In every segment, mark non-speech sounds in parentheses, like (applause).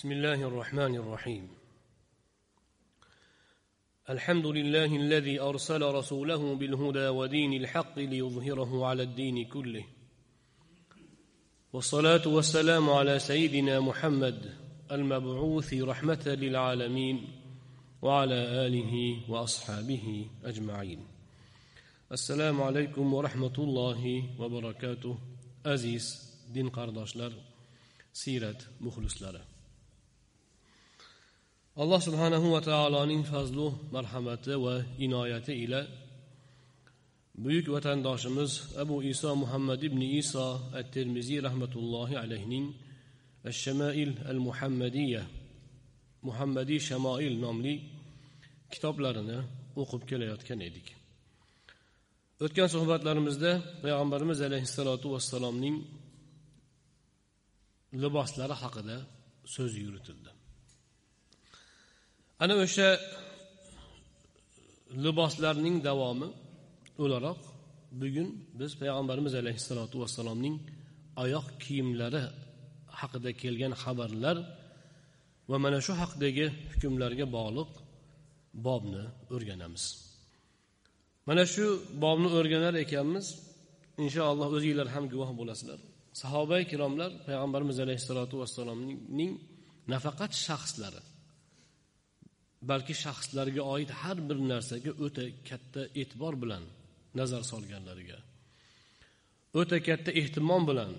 بسم الله الرحمن الرحيم. الحمد لله الذي أرسل رسوله بالهدى ودين الحق ليظهره على الدين كله. والصلاة والسلام على سيدنا محمد المبعوث رحمة للعالمين وعلى آله وأصحابه أجمعين. السلام عليكم ورحمة الله وبركاته. aziz din qarindoshlar siyrat muxlislari alloh subhanahu va taoloning fazlu marhamati va inoyati ila buyuk vatandoshimiz abu iso muhammad ibn iso at termiziy rahmatullohi alayhining shamail al muhammadiya muhammadiy shamoil nomli kitoblarini o'qib kelayotgan edik. O'tgan suhbatlarimizda payg'ambarimiz alayhissalotu vassalomning liboslari haqida so'z yuritildi. Ana o'sha liboslarning davomi o'laroq bugun biz payg'ambarimiz alayhissalotu vassalomning oyoq kiyimlari haqida kelgan xabarlar va mana shu haqidagi hukmlarga bog'liq bobni o'rganamiz. Mana shu bobni o'rganar ekanmiz inshaalloh o'zinglar ham guvoh bo'lasizlar. Sahoba ikromlar payg'ambarimiz alayhissalotu vassalomning nafaqat shaxslari balki shaxslarga oid har bir narsaga o'ta katta e'tibor bilan nazar solganlariga o'ta katta ehtimom bilan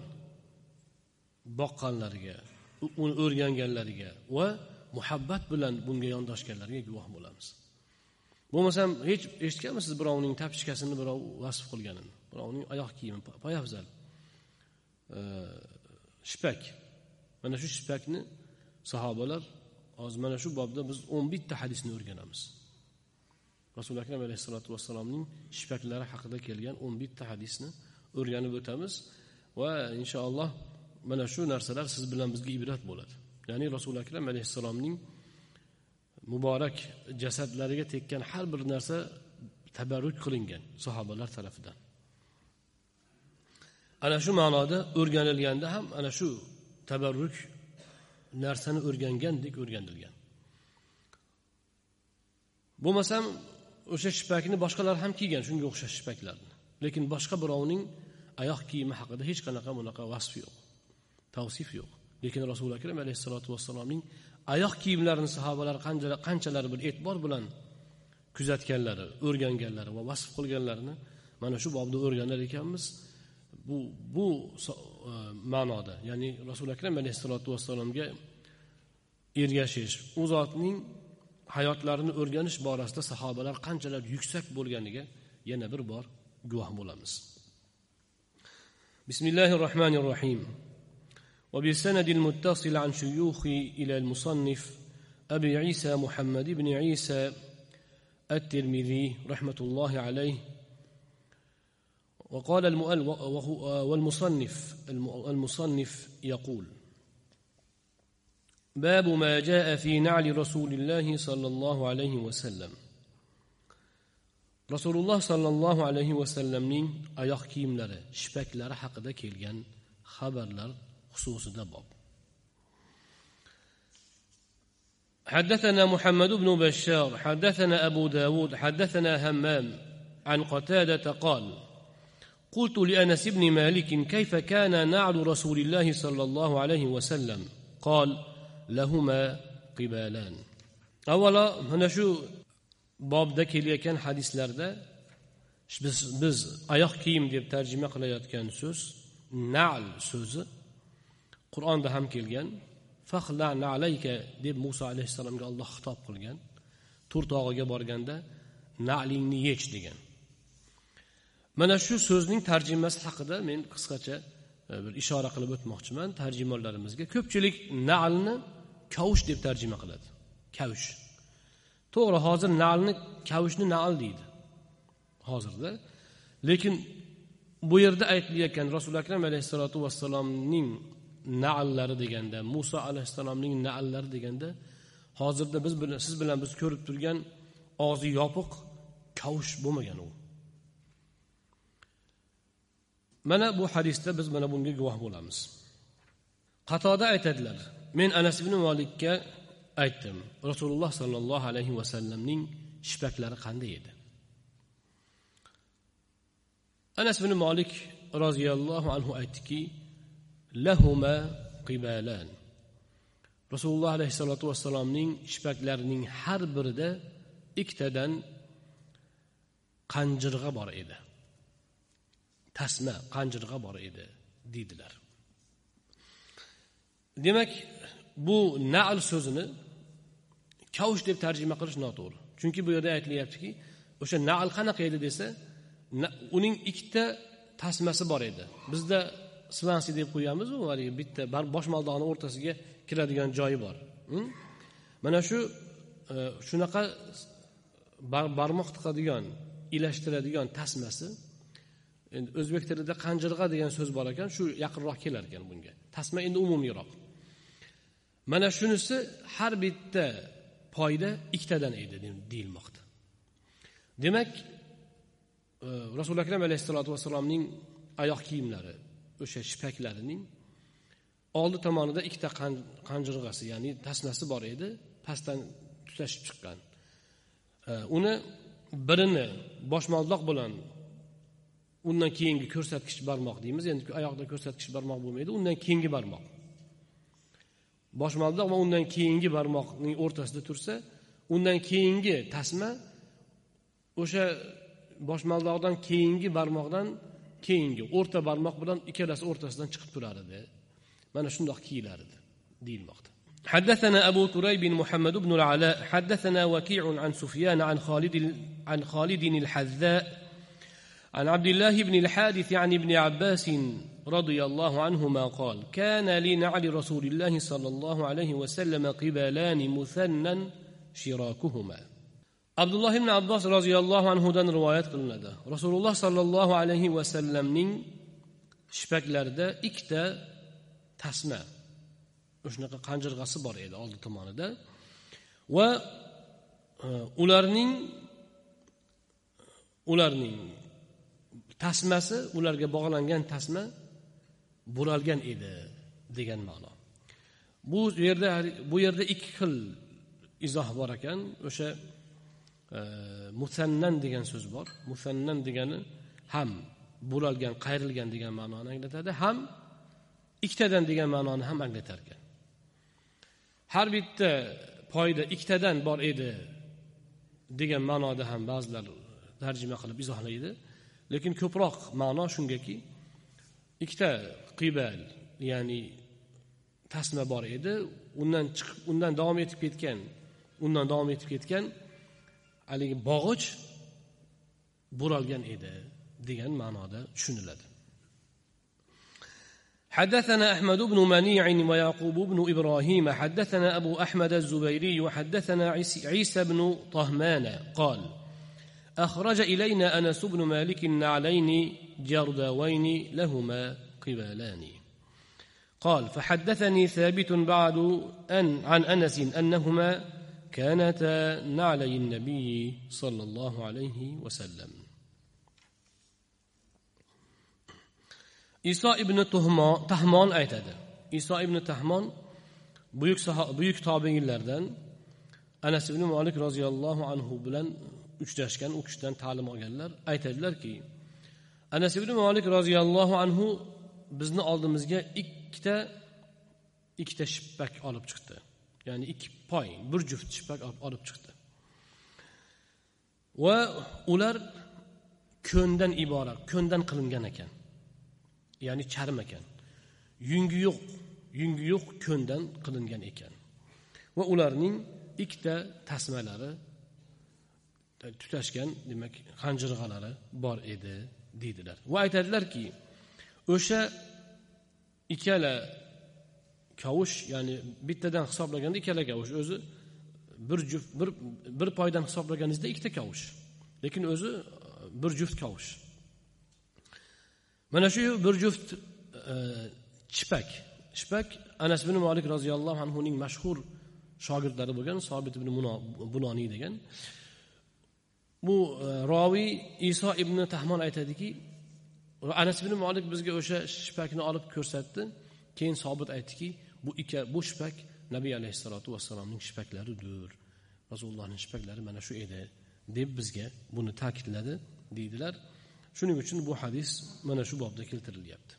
boqqanlariga uni o'rganganlariga va muhabbat bilan bunga yondoshganlariga guvoh bo'lamiz. Bo'lmasam hech eshitganmisiz birovning tapishkasini birov vasf qilganini? Birovning oyoq kiyimi poyafzal shipak mana shu shipakni sahobalar hozir mana shu bobda biz o'n bitta hadisni o'rganamiz. Rasuli akram alayhissalotu vassalomning shipaklari haqida kelgan o'n bitta hadisni o'rganib o'tamiz va inshaalloh mana shu narsalar siz bilan bizga ibrat bo'ladi. Ya'ni rasuli akram alayhissalomning muborak jasadlariga tekkan har bir narsa tabarruk qilingan sahobalar tarafidan. Ana shu ma'noda o'rganilganda ham ana shu tabarruk narsani o'rgangandek o'rganilgan. Bo'lmasam o'sha shipakni boshqalar ham kiygan shunga o'xshash shipaklarni. Lekin boshqa birovning oyoq kiyimi haqida hech qanaqa bunaqa vasf yo'q tavsif yo'q. Lekin rasuli akram alayhissalotu vassalomning oyoq kiyimlarini sahobalar qanchalar bir e'tibor bilan kuzatganlari o'rganganlari va vasf qilganlarini mana shu bobda o'rganar ekanmiz bu bu e, ma'noda ya'ni rasuli akram alayhissalotu vassalomga ergashish u zotning hayotlarini o'rganish borasida sahobalar qanchalar yuksak bo'lganiga yana bir bor guvoh bo'lamiz bismillahi rohmanir rohim وبالسند المتصل عن شيوخي إلى المصنف أبي عيسى محمد بن عيسى الترمذي رحمة الله عليه وقال والمصنف المصنف يقول باب ما جاء في نعل رسول الله صلى الله عليه وسلم. rasululloh sollallohu alayhi vasallamning oyoq kiyimlari shipaklari haqida kelgan xabarlar xususida bob. حدثنا محمد بن بشار حدثنا أبو داود حدثنا همام عن قتادة قال قلت لأنس بن مالك كيف كان نعل رسول الله صلى الله عليه وسلم قال لهما قبالان avvalo mana shu bobda kelayotgan hadislarda biz biz oyoq kiyim deb tarjima qilayotgan so'z nal so'zi qur'onda ham kelgan fahla nalayka deb muso alayhissalomga alloh xitob qilgan tur tog'iga borganda nalingni yech degan Mana shu so'zning tarjimasi haqida men qisqacha e, bir ishora qilib o'tmoqchiman. Tarjimonlarimizga ko'pchilik nalni kavush deb tarjima qiladi. Kavush. To'g'ri hozir nalni kavushni nal deydi. Hozirda. Lekin bu yerda aytilayotgan rasuli akram alayhissalotu vassalomning naallari deganda muso alayhissalomning naallari deganda hozirda biz bilan siz bilan biz ko'rib turgan og'zi yopiq kavush bo'lmagan u. mana bu hadisda biz mana bunga guvoh bo'lamiz. Qatoda aytadilar. Men anas ibn molikka aytdim. Rasululloh sollallohu alayhi vasallamning shipaklari qanday edi? Anas ibn molik roziyallohu anhu aytdiki lahuma qibalan. Rasululloh alayhissalotu vassalomning shipaklarining har birida ikkitadan qanjirg'a bor edi. Tasma qanjirg'a bor edi deydilar. Demak bu nal so'zini kavush deb tarjima qilish noto'g'ri. Chunki bu yerda aytilyaptiki o'sha nal qanaqa edi desa uning ikkita tasmasi bor edi. Bizda svansi deb qo'yamizu haligi bitta bosh boshmaldoqni o'rtasiga kiradigan joyi bor. Hm? Mana shu e, shunaqa barmoq tiqadigan ilashtiradigan tasmasi endi o'zbek tilida qanjirg'a degan so'z bor ekan shu yaqinroq kelar ekan bunga. Tasma endi umumiyroq mana shunisi har bitta poyda ikkitadan edi deyilmoqda. Demak e, rasuli akram alayhissalotu vassalomning oyoq kiyimlari o'sha shipaklarining oldi tomonida ikkita qanjirg'asi ya'ni tasmasi bor edi pastdan tutashib chiqqan. E, uni birini boshmaldoq bilan undan keyingi ko'rsatkich barmoq deymiz endi oyoqda ko'rsatkich barmoq bo'lmaydi undan keyingi barmoq boshmaldoq va undan keyingi barmoqning o'rtasida tursa undan keyingi tasma o'sha boshmaldoqdan keyingi barmoqdan keyingi o'rta barmoq bilan ikkalasi o'rtasidan chiqib turar edi mana shundoq kiyilar edi deyilmoqda حدثنا أبو كريب محمد بن العلاء حدثنا وكيع عن سفيان عن خالد عن خالد الحذاء عن عبد الله بن الحارث عن ابن عباس رضي الله عنهما قال كان لنعل رسول الله صلى الله عليه وسلم قبالان مثنى شراكهما عبد الله بن عباس رضي الله عنه دان روايات qilinadi rasululloh sollallohu alayhi vasallamning shipaklarida ikkita tasma shunaqa qanjirg'asi bor edi oldi tomonida va ularning ularning tasmasi ularga bog'langan tasma buralgan edi degan ma'no. Bu yerda bu yerda ikki xil izoh bor ekan. O'sha e, musannan degan so'z bor. Musannan degani ham buralgan qayrilgan degan ma'noni anglatadi ham ikkitadan degan ma'noni ham anglatar ekan. Har bitta poyda ikkitadan bor edi degan ma'noda ham ba'zilar tarjima qilib izohlaydi. lekin ko'proq ma'no shungaki ikkita qibal ya'ni tasma bor edi undan chiqib undan davom etib ketgan undan davom etib ketgan haligi bog'ich buralgan edi degan ma'noda tushuniladi حدثنا أحمد بن منيع ويعقوب بن إبراهيم حدثنا أبو أحمد الزبيري وحدثنا عيسى بن طهمان قال أخرج إلينا أنس بن مالك نعلين جرداوين لهما قبالان. قال فحدثني ثابت بعد أن عن أنس أنهما كانتا نعلي النبي صلى الله عليه وسلم. iso ibn tahmon aytadi iso ibn tahmon buyuk buyuk tobeinlardan anas ibn molik roziyallohu anhu bilan uchrashgan u kishidan ta'lim olganlar aytadilarki anas ibn molik roziyallohu anhu bizni oldimizga ikkita ikkita shippak olib chiqdi. Ya'ni ikki poy bir juft shippak olib chiqdi. Va ular ko'ndan iborat ko'ndan qilingan ekan. Ya'ni charm ekan. Yungi yo'q yungi yo'q ko'ndan qilingan ekan. Va ularning ikkita tasmalari tutashgan demak qanjirg'alari bor edi deydilar. Va aytadilarki o'sha ikkala kavush ya'ni bittadan hisoblaganda ikkala kavush o'zi bir juft bir bir poydan hisoblaganingizda ikkita kavush lekin o'zi e, bir juft kavush. Mana shu bir juft e, chipak. Shipak anas ibn molik roziyallohu anhuning mashhur shogirdlari bo'lgan sobit ibn bunoniy degan. bu e, roviy iso ibn tahmon aytadiki anas ibn molik bizga o'sha shipakni olib ko'rsatdi keyin sobit aytdiki bu ikka bu shipak nabiy alayhissalotu vassalomning shipaklaridir rasulullohning shipaklari mana shu edi deb bizga buni ta'kidladi deydilar shuning uchun bu hadis mana shu bobda keltirilyapti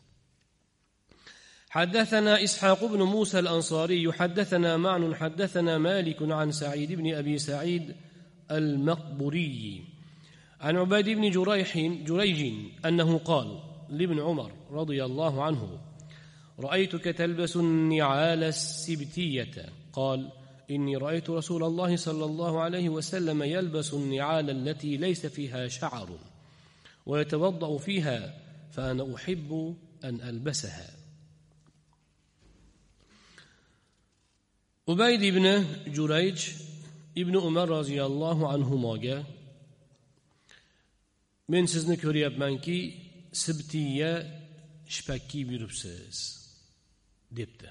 حدثنا إسحاق بن موسى الأنصاري حدثنا معن حدثنا مالك عن سعيد بن أبي سعيد المقبري عن عبيد بن جريح جريج أنه قال لابن عمر رضي الله عنه رأيتك تلبس النعال السبتية. قال إني رأيت رسول الله صلى الله عليه وسلم يلبس النعال التي ليس فيها شعر ويتوضأ فيها فأنا أحب أن ألبسها. ubayd ibn jurayj ibn umar roziyallohu anhuga men sizni ko'ryapmanki sibtiya shipak kiyib yuribsiz debdi.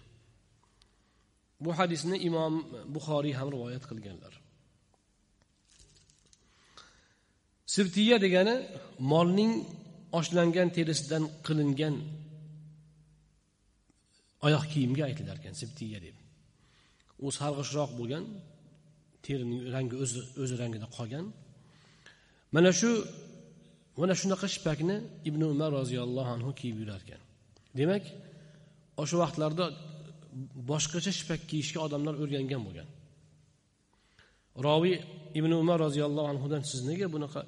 Bu hadisni imom buxoriy ham rivoyat qilganlar. Sibtiya degani molning oshlangan terisidan qilingan oyoq kiyimga aytilar ekan sibtiya deb. U sarg'ishroq bo'lgan terining rangi o'zi o'zi rangida qolgan. Mana shu mana shunaqa shipakni ibn umar roziyallohu anhu kiyib yurar ekan demak o'sha vaqtlarda boshqacha shipak kiyishga odamlar o'rgangan bo'lgan. Roviy ibn umar roziyallohu anhudan siz nega bunaqa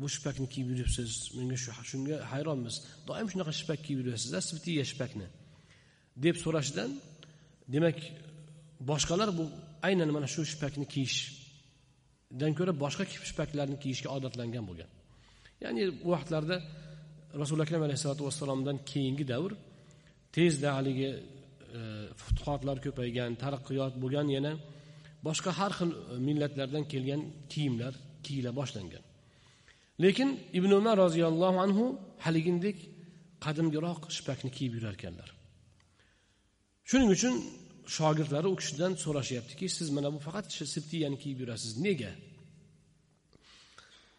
bu shipakni kiyib yuribsiz menga shu shunga hayronmiz. Doim shunaqa shipak kiyib yurasiz svitiya shipakni. deb so'rashidan demak boshqalar bu aynan mana shu shipakni kiyishdan ko'ra boshqa shipaklarni kiyishga odatlangan bo'lgan. Ya'ni bu vaqtlarda rasuli akram alayhissalotu vassalomdan keyingi davr tezda haligi e, futuhotlar ko'paygan taraqqiyot bo'lgan yana boshqa har xil e, millatlardan kelgan kiyimlar kiyila boshlangan. Lekin ibn umar roziyallohu anhu haligindek qadimgiroq shipakni kiyib yurar ekanlar shuning uchun shogirdlari u kishidan so'rashyaptiki siz mana bu faqat sibtiyani kiyib yurasiz. Nega?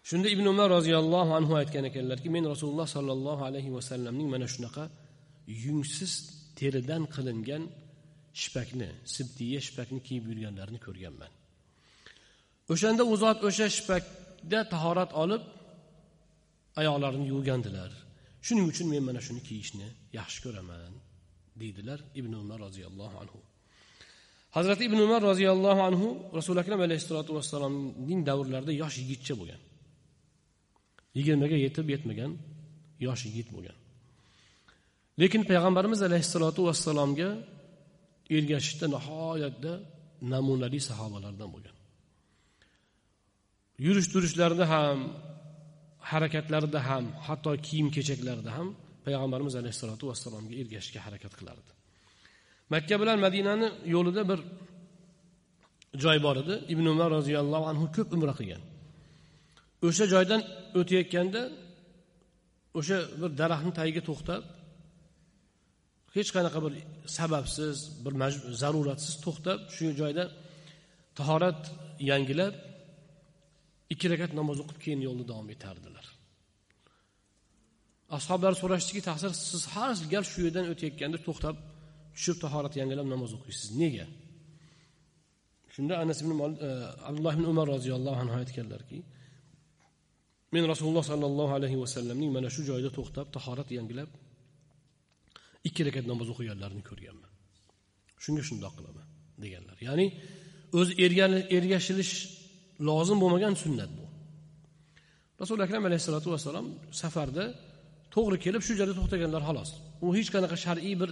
Shunda ibn umar roziyallohu anhu aytgan ekanlarki men rasululloh sollallohu alayhi vasallamning mana shunaqa yungsiz teridan qilingan shipakni sibtiya shipakni kiyib yurganlarini ko'rganman. O'shanda u zot o'sha shipakda tahorat olib oyoqlarini yuvgandilar. Shuning uchun men mana shuni kiyishni yaxshi ko'raman deydilar ibn umar roziyallohu anhu. Hazrati ibn umar roziyallohu anhu rasuli akram alayhissalotu vassalomning davrlarida yosh yigitcha bo'lgan. Yigirmaga yetib yetmagan yosh yigit bo'lgan. Lekin payg'ambarimiz alayhissalotu vassalomga ergashishda nihoyatda namunali sahobalardan bo'lgan. Yurish turishlarida ham harakatlarida ham hatto kiyim kechaklarida ham payg'ambarimiz alayhissalotu vassalomga ergashishga harakat qilardi. Makka bilan madinani yo'lida bir joy bor edi. Ibn umar roziyallohu anhu ko'p umra qilgan. O'sha joydan o'tayotganda o'sha bir daraxtni tagiga to'xtab hech qanaqa bir sababsiz bir zaruratsiz to'xtab shu joyda tahorat yangilab ikki rakat namoz o'qib keyin yo'lni davom etardilar. Ashoblar so'rashdiki taqsir siz har gal shu yerdan o'tayotganda to'xtab tushib tahorat yangilab namoz o'qiysiz. Nega? Shunda anas ibn e, abdulloh ibn umar roziyallohu anhu aytganlarki men rasululloh sollallohu alayhi vasallamning mana shu joyda to'xtab tahorat yangilab ikki rakat namoz o'qiganlarini ko'rganman. Shunga shundoq qilaman deganlar. Ya'ni o'zi ergashilish lozim bo'lmagan sunnat bu. Rasuli akram alayhissalotu vassalom safarda to'g'ri kelib shu joyda to'xtaganlar xolos. U hech qanaqa shar'iy bir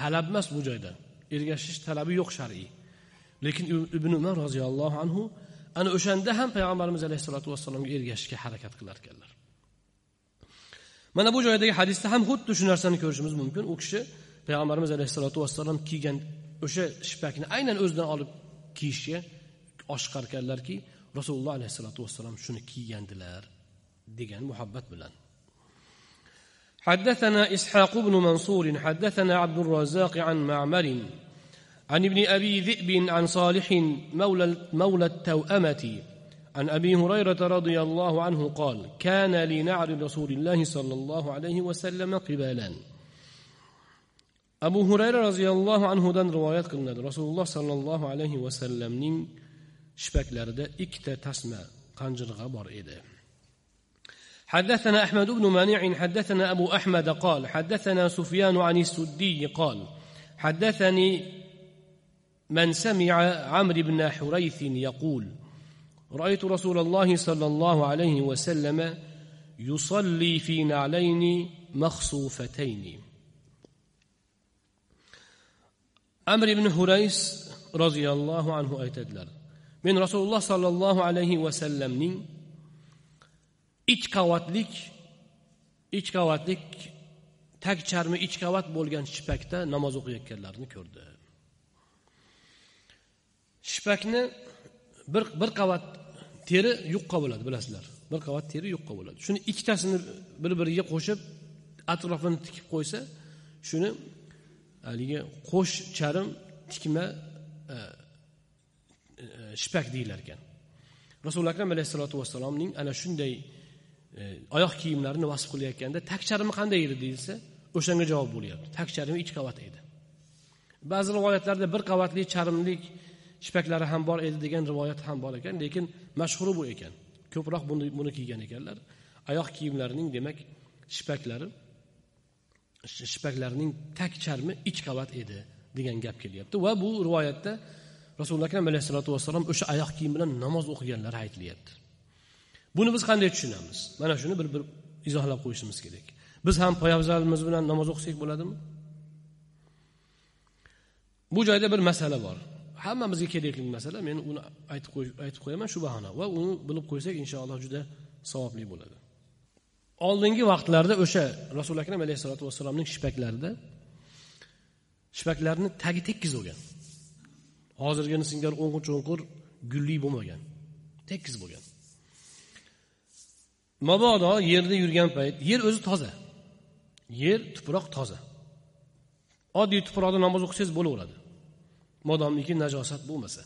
talab emas bu joyda. Ergashish talabi yo'q shar'iy. Lekin ibn umar roziyallohu anhu ana o'shanda ham payg'ambarimiz alayhissalotu vassalomga ergashishga harakat qilar ekanlar. Mana bu joydagi hadisda ham xuddi shu narsani ko'rishimiz mumkin. U kishi payg'ambarimiz alayhissalotu vassalom kiygan o'sha shipakni aynan o'zidan olib kiyishga oshiqar ekanlarki rasululloh alayhissalotu vassalom shuni kiygandilar degan muhabbat bilan. حدثنا إسحاق بن منصور حدثنا عبد الرزاق عن معمر عن ابن أبي ذئب عن صالح مولى, مولى التوأمة عن أبي هريرة رضي الله عنه قال كان لنعر رسول الله صلى الله عليه وسلم قبالا. abu hurayra roziyallohu anhudan rivoyat qilinadi rasululloh sollallohu alayhi vasallamning shipaklarida ikkita tasma qanjirg'a bor edi حدثنا أحمد بن مانع حدثنا أبو أحمد قال حدثنا سفيان عن السدي قال حدثني من سمع عمرو بن حريث يقول رأيت رسول الله صلى الله عليه وسلم يصلي في نعلين مخصوفتين. عمرو بن حريث رضي الله عنه aytadilar من رسول الله صلى الله عليه وسلم ich qavatlik ich qavatlik tag charmi ich qavat bo'lgan shipakda namoz o'qiyotganlarni ko'rdi. Shipakni bir bir qavat teri yuqqa bo'ladi bilasizlar. Bir qavat teri yuqqa bo'ladi. Shuni ikkitasini bir biriga qo'shib atrofini tikib qo'ysa shuni haligi qo'sh charm tikma e, e, shipak deyilar ekan. Rasuli akram alayhissalotu vassalomning ana shunday E, oyoq kiyimlarini vasf qilayotganda tag charmi qanday edi? deyilsa o'shanga javob bo'lyapti. Tag charmi ikki qavat edi. Ba'zi rivoyatlarda bir qavatli charmlik shipaklari ham bor edi degan rivoyat ham bor ekan lekin mashhuri bu ekan. Ko'proq buni buni kiygan ekanlar. Oyoq kiyimlarining demak shipaklari shipaklarining tak charmi ich qavat edi degan gap kelyapti. Va bu rivoyatda rasululloh akram alayhissalotu vassalom o'sha oyoq kiyim bilan namoz o'qiganlari aytilyapti. Buni biz qanday tushunamiz? Mana shuni bir bir izohlab qo'yishimiz kerak. Biz ham poyabzalimiz bilan namoz o'qisak bo'ladimi? Bu joyda bir masala bor. Hammamizga kerakli masala. Men uni aytib aytib qo'yaman shu bahona va uni bilib qo'ysak inshaalloh juda savobli bo'ladi. Oldingi vaqtlarda o'sha rasuli akram alayhissalotu vassalomning shipaklarida shipaklarni tagi tekis bo'lgan. Hozirgini singari o'nqir cho'nqir gulli bo'lmagan. Tekis bo'lgan. Mabodo yerda yurgan payt yer o'zi toza. Yer tuproq toza. Oddiy tuproqda namoz o'qisangiz bo'laveradi. Modomiki najosat bo'lmasa.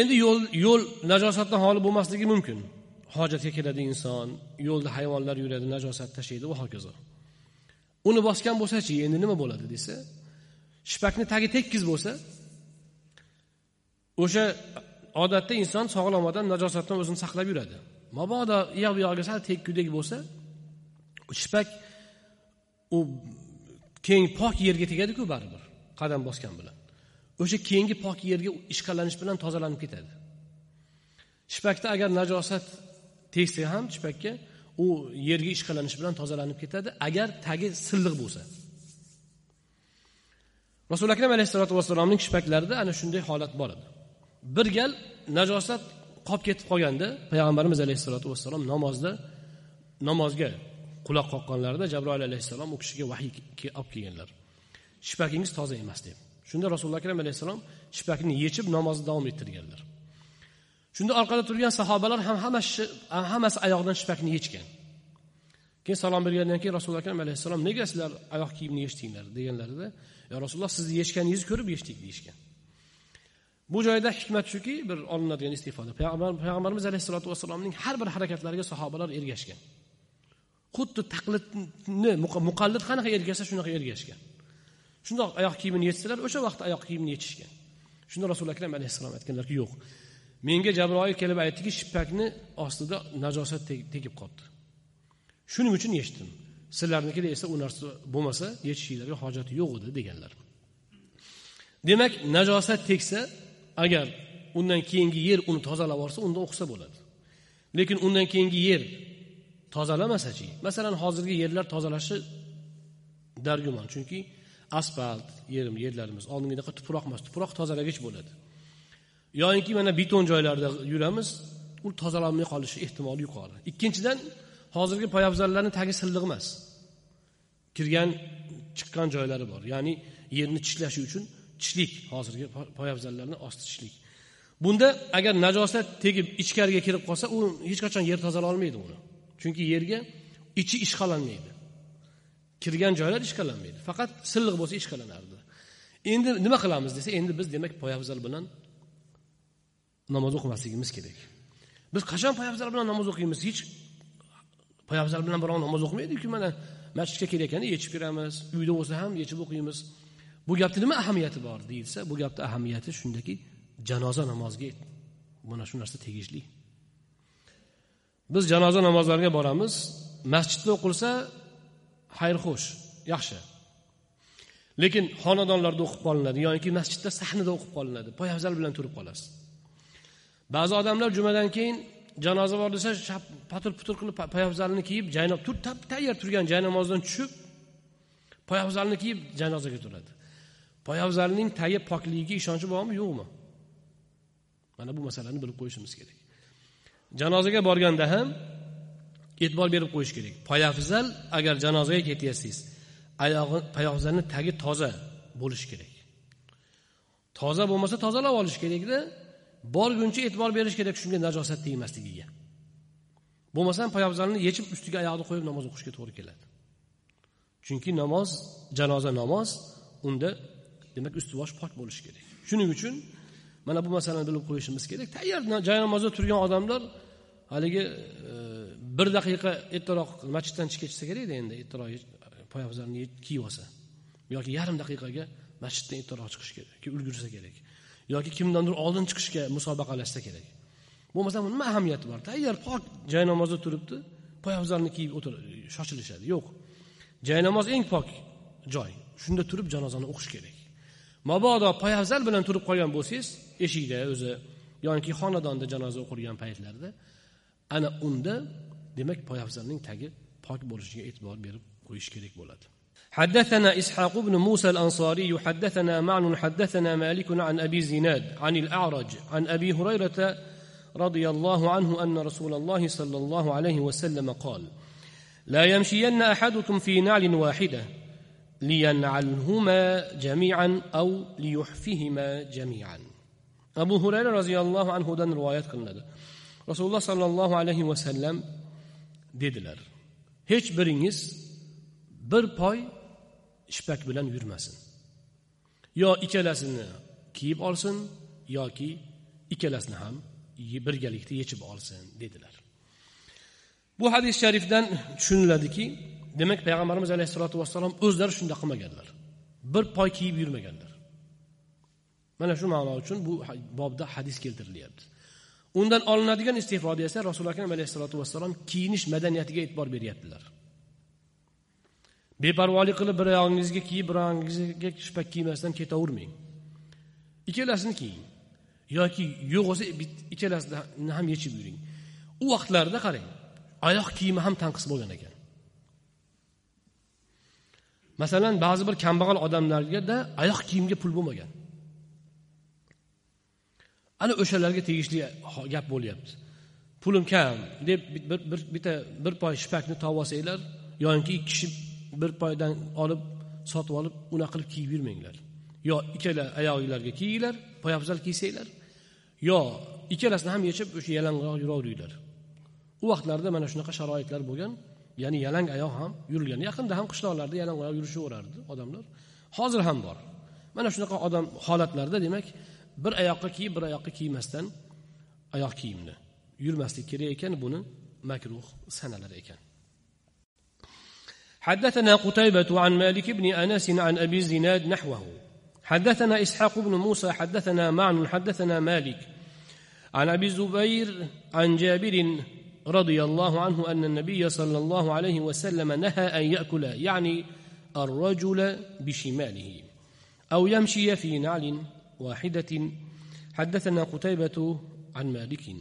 Endi yo'l yo'l najosatdan xoli bo'lmasligi mumkin. Hojatga keladi inson yo'lda hayvonlar yuradi najosat tashlaydi va hokazo. Uni bosgan bo'lsachi endi nima bo'ladi desa shipakni tagi tekis bo'lsa o'sha odatda inson sog'lom odam najosatdan o'zini saqlab yuradi. Mabodo u yoq bu yog'iga sal tekkudek bo'lsa shipak u keng pok yerga tegadiku baribir qadam bosgan bilan. O'sha keyingi pok yerga ishqalanish bilan tozalanib ketadi. Shipakda agar najosat tegsa ham shipakka u yerga ishqalanish bilan tozalanib ketadi agar tagi silliq bo'lsa. Rasuli akram alayhissalotu vassalomning shipaklarida ana shunday holat bor edi. Bir gal najosat qolib ketib qolganda payg'ambarimiz alayhissalotu vassalom namozda namozga quloq qoqqanlarida jabroil alayhissalom u kishiga vahiy olib kelganlar. Shipakingiz toza emas deb. Shunda rasululloh akram alayhissalom shipakni yechib namozni davom ettirganlar. Shunda orqada turgan sahobalar ham hammasi hammasi oyoqdan shipakni yechgan. Keyin salom bergandan keyin rasululloh akram alayhissalom nega sizlar oyoq kiyimni yechdinglar? deganlarida yo rasululloh sizni yechganingizni ko'rib yechdik deyishgan. Bu joyda hikmat shuki bir olinadigan istifoda. Payg'ambarimiz alayhissalotu vassalomning har bir harakatlariga sahobalar ergashgan. Xuddi taqlidni muqallid qanaqa ergashsa shunaqa ergashgan. Shundoq oyoq kiyimini yechsalar o'sha vaqtda oyoq kiyimini yechishgan. Shunda rasuli akram alayhissalom aytganlarki yo'q menga jabroil kelib aytdiki shippakni ostida najosat tegib qolibdi. Shuning uchun yechdim. Sizlarnikida esa u narsa bo'lmasa yechishinglarga hojati yo'q edi deganlar. Demak najosat tegsa agar undan keyingi yer uni tozalab yuborsa unda o'qisa bo'ladi. Lekin undan keyingi yer tozalamasachi? Masalan hozirgi yerlar tozalashi dargumon chunki asfalt yerim yerlarimiz oldingidaqa tuproq emas tuproq tozalagich bo'ladi. Yoyinki mana beton joylarda yuramiz u tozalanmay qolishi ehtimoli yuqori. Ikkinchidan hozirgi poyabzallarni tagi silliq emas. Kirgan chiqqan joylari bor. Ya'ni yerni tishlashi uchun tishlik hozirgi poyabzallarni osti tishlik bunda agar najosat tegib ichkariga kirib qolsa u hech qachon yer tozalolmaydi uni. Chunki yerga ichi ishqalanmaydi. Kirgan joylar ishqalanmaydi. Faqat silliq bo'lsa ishqalanardi. Endi nima qilamiz desa endi biz demak poyabzal bilan namoz o'qimasligimiz kerak. Biz qachon poyabzal bilan namoz o'qiymiz? Hech poyabzal bilan birov namoz o'qimaydiku mana. Masjidga kelayotganda yechib kiramiz. Uyda bo'lsa ham yechib o'qiymiz. Bu gapni nima ahamiyati bor deyilsa bu gapni ahamiyati shundaki janoza namoziga mana shu narsa tegishli. Biz janoza namozlariga boramiz masjidda o'qilsa xayr xo'sh yaxshi. Lekin xonadonlarda o'qib qolinadi yoki masjidda sahnada o'qib qolinadi poyafzal bilan turib qolasiz. Ba'zi odamlar jumadan keyin janoza bor desa patur putur qilib poyafzalni kiyib jaynob tayyor turgan jaynamozdan tushib poyafzalni kiyib janozaga turadi. Poyafzalning tagi pokligiga ishonchi bormi yo'qmi? Mana bu masalani bilib qo'yishimiz kerak. Janozaga borganda ham e'tibor berib qo'yish kerak. Poyafzal agar janozaga ketyapsiz oyog'i poyafzalni tagi toza bo'lishi kerak. Toza bo'lmasa tozalab olish kerakda borguncha e'tibor berish kerak shunga najosat tegmasligiga. Bo'lmasam poyabzalni yechib ustiga oyoqni qo'yib namoz o'qishga to'g'ri keladi. Chunki namoz janoza namoz unda demak usti bosh pok bo'lishi kerak. Shuning uchun mana bu masalani bilib qo'yishimiz kerak. Tayyor joy namozda turgan odamlar haligi e, bir daqiqa ertaroq masjiddan chiqib ketsa kerakda endi ertaroq poyabzalni kiyib olsa. Yoki yarim daqiqaga masjiddan ertaroq chiqish kerak ulgursa kerak. Yoki kimdandir oldin chiqishga musobaqalashsa kerak. Bo'lmasa nima ahamiyati bor? Tayyor pok joy namozda turibdi poyabzalni kiyib o'tir shoshilishadi. Yo'q. Joy namoz eng pok joy. Shunda turib janozani o'qish kerak. mabodo poyabzal bilan turib qolgan bo'lsangiz eshikda o'zi yoki xonadonda janoza o'qilgan paytlarda ana unda demak poyabzalning tagi pok bo'lishiga e'tibor berib qo'yish kerak bo'ladi حدثنا إسحاق بن موسى الأنصاري حدثنا معن حدثنا مالك عن أبي زناد عن الأعرج عن أبي هريرة رضي الله عنه أن رسول الله صلى الله عليه وسلم قال لا يمشين أحدكم في نعل واحدة لينعلهما جميعا أو ليحفهما جميعا أبو هريرة رضي الله عنه دن روايات قلنا رسول الله صلى الله عليه وسلم dediler hech biringiz bir poy ishpak bilan yurmasin yo ikkalasini kiyib olsin yoki ikkalasini ham birgalikda yechib olsin dedilar bu hadis sharifdan tushuniladiki demak payg'ambarimiz alayhissalotu vassalom o'zlari shunday qilmaganlar. Bir poy kiyib yurmaganlar. Mana shu ma'no uchun bu bobda hadis keltirilyapti. Undan olinadigan istig'foda esa rasuli akram alayhissalotu vassalom kiyinish madaniyatiga e'tibor beryaptilar. Beparvolik qilib bir oyog'ingizga kiyib bir oyog'ingizga shpak kiymasdan ketavermang. Ikkalasini kiying. Yoki yo'q bo'lsa ikkalasini ham yechib yuring. U vaqtlarda qarang oyoq kiyimi ham tanqis bo'lgan ekan. Masalan ba'zi bir kambag'al odamlargada oyoq kiyimga pul bo'lmagan. Ana o'shalarga tegishli gap bo'lyapti. Pulim kam deb bir bitta bir poy shipakni topib olsanglar yoki ikki kishi bir poydan olib sotib olib unaqa qilib kiyib yurmanglar. Yo ikkala oyog'inglarga kiyinglar poyabzal kiysanglar yo ikkalasini ham yechib o'sha yalang'oq yuraveringlar u vaqtlarda mana shunaqa sharoitlar bo'lgan. ya'ni yalang oyoq ham yurilgan yaqinda ham qishloqlarda yalang'oq oyoq yurishaverardi odamlar hozir ham bor mana shunaqa odam holatlarda demak bir oyoqqa kiyib bir oyoqqa kiymasdan oyoq kiyimni yurmaslik kerak ekan buni makruh sanalar ekan حدثنا قتيبة عن مالك بن أنس عن أبي الزناد نحوه حدثنا إسحاق بن موسى حدثنا معن حدثنا مالك عن أبي الزبير عن جابر رضي الله عنه أن النبي صلى الله عليه وسلم نهى أن يأكل يعني الرجل بشماله أو يمشي في نعل واحدة. حدثنا قتيبة عن مالك.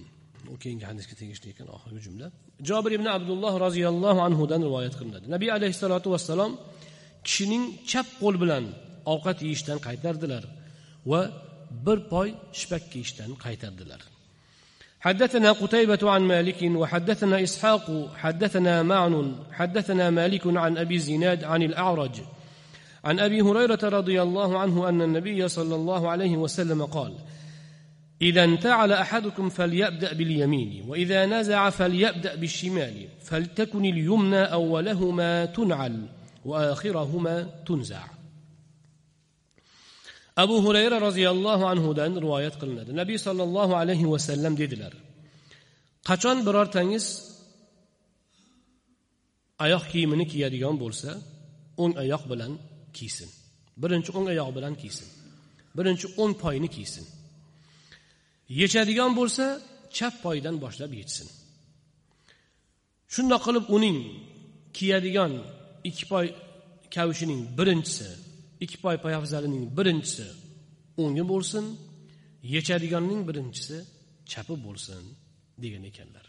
آه، جابر بن عبد الله رضي الله عنه دان رواية قرنده النبي عليه الصلاة والسلام kishining chap qo'l bilan ovqat yeyishdan qaytardilar va bir poy shipak kiyishdan qaytardilar حدثنا قتيبة عن مالك وحدثنا إسحاق حدثنا معن حدثنا مالك عن أبي الزناد عن الأعرج. عن أبي هريرة رضي الله عنه أن النبي صلى الله عليه وسلم قال إذا انتعل أحدكم فليبدأ باليمين وإذا نزع فليبدأ بالشمال فلتكن اليمنى أولهما تنعل وآخرهما تنزع. Abu hurayra roziyallohu anhudan rivoyat qilinadi. Nabiy sollallohu alayhi vasallam dedilar qachon birortangiz oyoq kiyimini kiyadigan bo'lsa o'ng oyoq bilan kiysin. Birinchi o'ng oyoq bilan kiysin. Birinchi o'ng poyni kiysin. Yechadigan bo'lsa chap poydan boshlab yechsin. Shundoq qilib uning kiyadigan ikki poy kavushining birinchisi ikki poy poyafzalining birinchisi o'ngi bo'lsin yechadiganning birinchisi chapi bo'lsin degan ekanlar.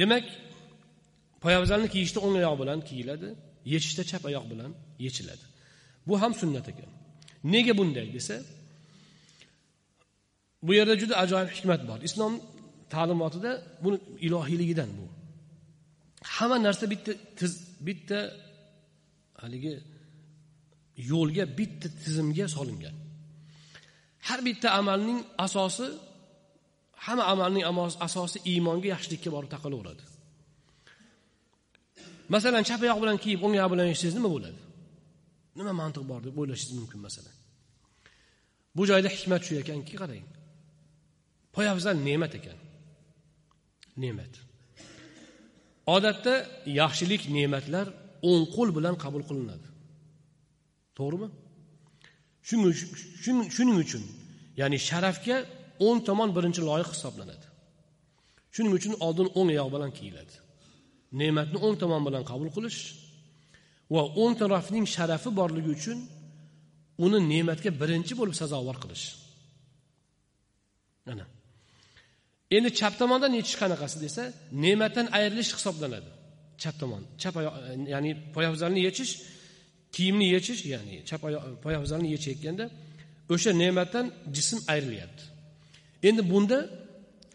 Demak poyafzalni kiyishda o'ng oyoq bilan kiyiladi yechishda chap oyoq bilan yechiladi. Bu ham sunnat ekan. Nega bunday desa bu yerda juda ajoyib hikmat bor. Islom ta'limotida buni ilohiyligidan bu. Hamma narsa bitta tiz bitta haligi yo'lga bitta tizimga solingan. Har bitta amalning asosi hamma amalning asosi iymonga yaxshilikka borib taqalaveradi. Masalan chap oyoq bilan kiyib o'ng oyoq bilan yursangiz nima bo'ladi? Nima mantiq bor deb o'ylashingiz mumkin masalan? Bu joyda hikmat shu ekanki qarang. Poyafzal ne'mat ekan. Ne'mat. Odatda yaxshilik ne'matlar o'ng qo'l bilan qabul qilinadi. To'g'rimi? Shuning uchun ya'ni sharafga o'ng tomon birinchi loyiq hisoblanadi. Shuning uchun oldin o'ng oyoq bilan kiyiladi. Ne'matni o'ng tomon bilan qabul qilish va o'ng tarafning sharafi borligi uchun uni ne'matga birinchi bo'lib sazovor qilish. Ana. Endi chap tomondan yechish qanaqasi desa ne'matdan ayrilish hisoblanadi. Chap tomon chap oyoq ya'ni poyafzalni yechish kiyimni yechish ya'ni chap poyafzalni yechayotganda o'sha ne'matdan jism ayrilyapti endi bunda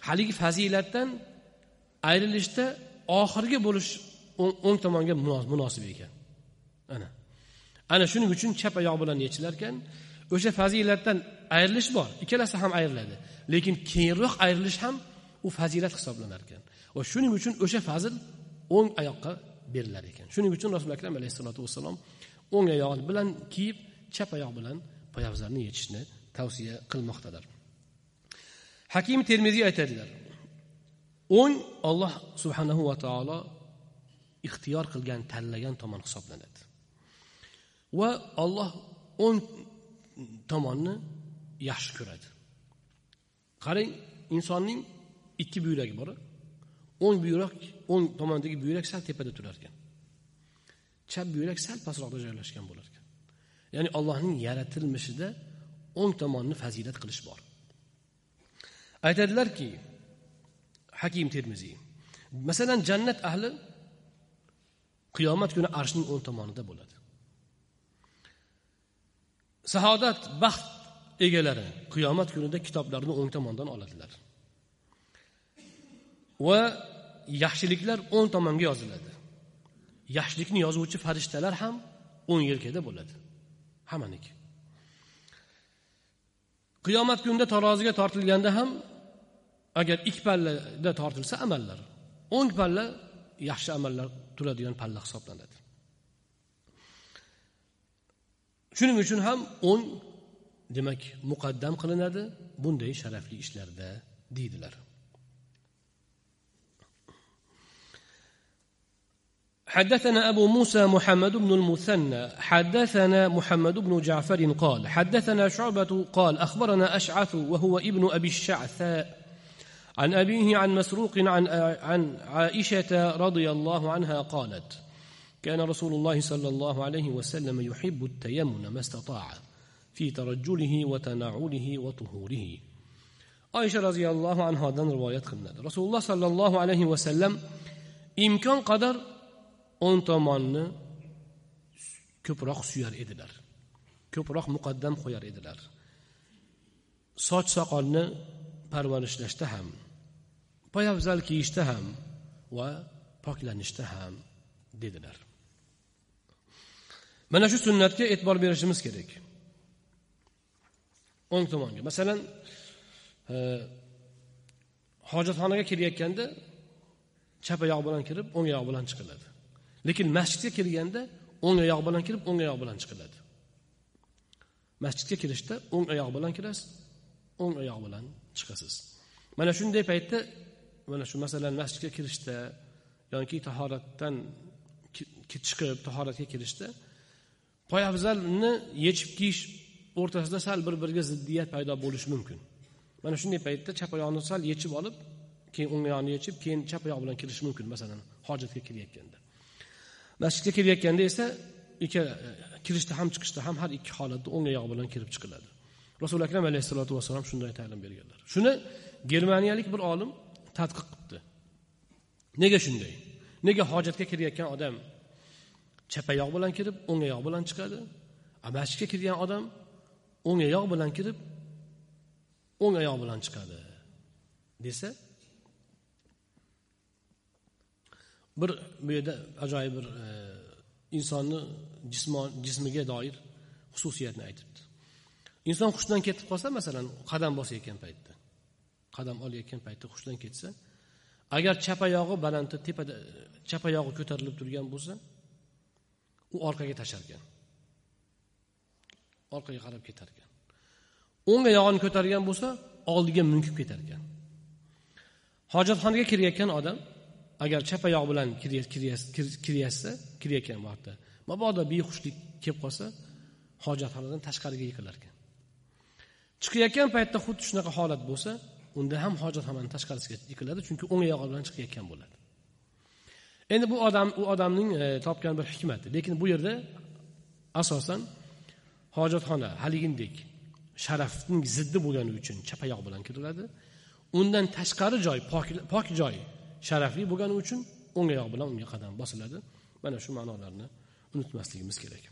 haligi fazilatdan ayrilishda oxirgi bo'lish o'ng tomonga munosib ekan. Ana. Ana shuning uchun chap oyoq bilan yechilar ekan o'sha fazilatdan ayrilish bor ikkalasi ham ayriladi. Lekin keyinroq ayrilish ham u fazilat hisoblanar ekan va shuning uchun o'sha fazil o'ng oyoqqa berilar ekan. Shuning uchun rasuli akram alayhissalotu vassalom o'ng oyoq bilan kiyib chap oyoq bilan poyabzalni yechishni tavsiya qilmoqdalar hakim termiziy aytadilar o'ng olloh subhanahu va taolo ixtiyor qilgan tanlagan tomon hisoblanadi. Va olloh o'ng tomonni yaxshi ko'radi. Qarang insonning ikki buyragi bor o'ng buyrak o'ng tomondagi buyrak sal tepada turar ekan chap buyrak sal pastroqda joylashgan bo'lar ekan ya'ni allohning yaratilmishida o'ng tomonni fazilat qilish bor. Aytadilarki hakim termiziy masalan jannat ahli qiyomat kuni arshning o'ng tomonida bo'ladi. Saodat baxt egalari qiyomat kunida kitoblarni o'ng tomondan oladilar. Va yaxshiliklar o'ng tomonga yoziladi. Yaxshilikni yozuvchi farishtalar ham o'ng yelkada bo'ladi. Hammaniki. Qiyomat kunida taroziga tortilganda ham agar ikki pallada tortilsa amallar o'ng palla yaxshi amallar turadigan palla hisoblanadi. Shuning uchun ham o'ng demak muqaddam qilinadi bunday sharafli ishlarda deydilar. حدثنا أبو موسى محمد بن المثنى حدثنا محمد بن جعفر قال حدثنا شعبة قال أخبرنا أشعث وهو ابن أبي الشعثاء عن أبيه عن مسروق عن عن عائشة رضي الله عنها قالت كان رسول الله صلى الله عليه وسلم يحب التيمن ما استطاع في ترجله وتنعله وطهوره. oysha roziyallohu anhodan rivoyat qilinadi rasululloh sollallohu alayhi vasallam imkon qadar o'ng tomonni ko'proq suyar edilar. Ko'proq muqaddam qo'yar edilar. Soch soqolni parvarishlashda ham poyabzal kiyishda ham va poklanishda ham dedilar. Mana shu sunnatga e'tibor berishimiz kerak. O'ng tomonga. Masalan e, hojatxonaga kirayotganda chap oyoq bilan kirib o'ng oyoq bilan chiqiladi. Lekin masjidga kirganda o'ng oyoq bilan kirib o'ng oyoq bilan chiqiladi. Masjidga kirishda o'ng oyoq bilan kirasiz o'ng oyoq bilan chiqasiz. Mana shunday paytda mana shu masalan masjidga kirishda yoki tahoratdan chiqib tahoratga kirishda poyabzalni yechib kiyish o'rtasida sal bir biriga ziddiyat paydo bo'lishi mumkin. Mana shunday paytda chap oyoqni sal yechib olib keyin o'ng oyog'ini yechib keyin chap oyoq bilan kirishi mumkin masalan hojatga kirayotganda masjidga kirayotganda esa ikka e, kirishda ham chiqishda ham har ikki holatda o'ng oyog'i bilan kirib chiqiladi. Rasuli akram alayhissalotu vassalom shunday ta'lim berganlar. Shuni germaniyalik bir olim tadqiq qilibdi. Nega shunday? Nega hojatga kirayotgan odam chap oyoq bilan kirib o'ng oyoq bilan chiqadi? A masjidga kirgan odam o'ng oyoq bilan kirib o'ng oyoq bilan chiqadi desa bir bu yerda ajoyib bir e, insonni jismon jismiga doir xususiyatni aytibdi. Inson hushdan ketib qolsa masalan qadam bosayotgan paytda qadam olayotgan paytda hushdan ketsa agar chap oyog'i balandda tepada chap oyog'i ko'tarilib turgan bo'lsa u orqaga tashlar ekan orqaga qarab ketar ekan o'ng oyog'ini ko'targan bo'lsa oldiga munkib ketar ekan hojatxonaga kirayotgan odam agar chap oyoq bilan kiryapsa kirayotgan vaqtda mabodo behushlik kelib qolsa hojatxonadan tashqariga yiqilar ekan. Chiqayotgan paytda xuddi shunaqa holat bo'lsa unda ham hojatxonani tashqarisiga yiqiladi chunki o'ng oyog'i bilan chiqayotgan bo'ladi. Endi bu odam u odamning e, topgan bir hikmati. Lekin bu yerda asosan hojatxona haligindek sharafning ziddi bo'lgani uchun chapayoq bilan kiriladi. Undan tashqari joy pok joy sharafli bo'lgani uchun o'ng oyoq bilan unga qadam bosiladi mana shu ma'nolarni unutmasligimiz kerak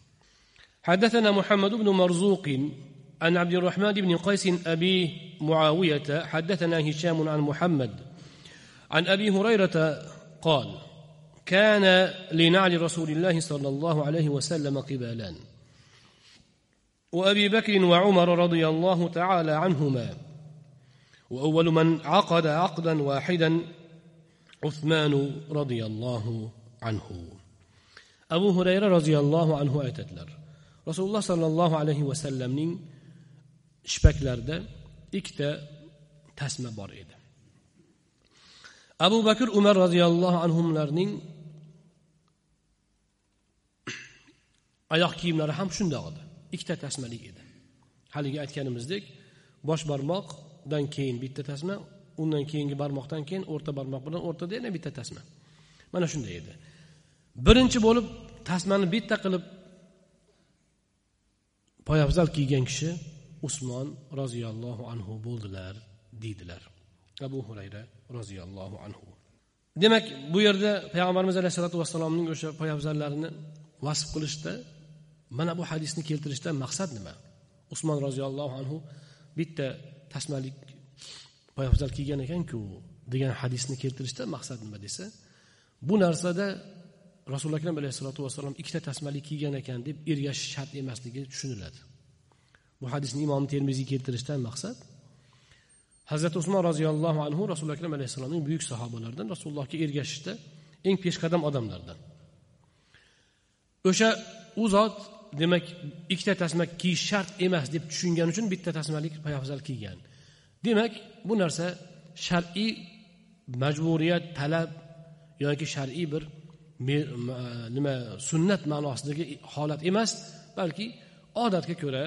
حدثنا محمد بن مرزوق عن عبد الرحمن بن قيس أبي معاوية حدثنا هشام عن محمد عن أبي هريرة قال كان لنعل رسول الله صلى الله عليه وسلم قبالان. وأبي بكر وعمر رضي الله تعالى عنهما. وأول من عقد عقدا واحدا usmanu roziyallohu anhu. Abu hurayra roziyallohu anhu aytadilar. Rasululloh sollallohu alayhi vasallamning shipaklarida ikkita tasma bor edi. Abu bakr umar roziyallohu anhularning oyoq kiyimlari ham shundoq edi. Ikkita tasmalik edi. Haligi aytganimizdek bosh barmoqdan keyin bitta tasma undan keyingi barmoqdan keyin o'rta barmoq bilan o'rtada yana bitta tasma. Mana shunday edi. Birinchi bo'lib tasmani bitta qilib poyabzal kiygan kishi usmon roziyallohu anhu bo'ldilar deydilar. Abu hurayra roziyallohu anhu. Demak bu yerda payg'ambarimiz alayhissalotu vassalomning o'sha poyabzallarini vasf qilishda mana bu hadisni keltirishdan maqsad nima? Usmon roziyallohu anhu bitta tasmalik poyabzal kiygan ekanku degan hadisni keltirishda maqsad nima desa bu narsada rasuli akram alayhissalotu vassalom ikkita tasmalik kiygan ekan deb ergashish shart emasligi tushuniladi. Bu hadisni imom termiziy keltirishdan maqsad hazrati usmon roziyallohu anhu rasuli akram alayhissalomning buyuk sahobalaridan rasulullohga ergashishda eng peshqadam odamlardan. O'sha u zot demak ikkita tasma kiyish shart emas deb tushungani uchun bitta tasmalik poyabzal kiygan. Demak bu narsa shar'iy majburiyat talab yoki shar'iy bir nima sunnat ma'nosidagi holat emas balki odatga ko'ra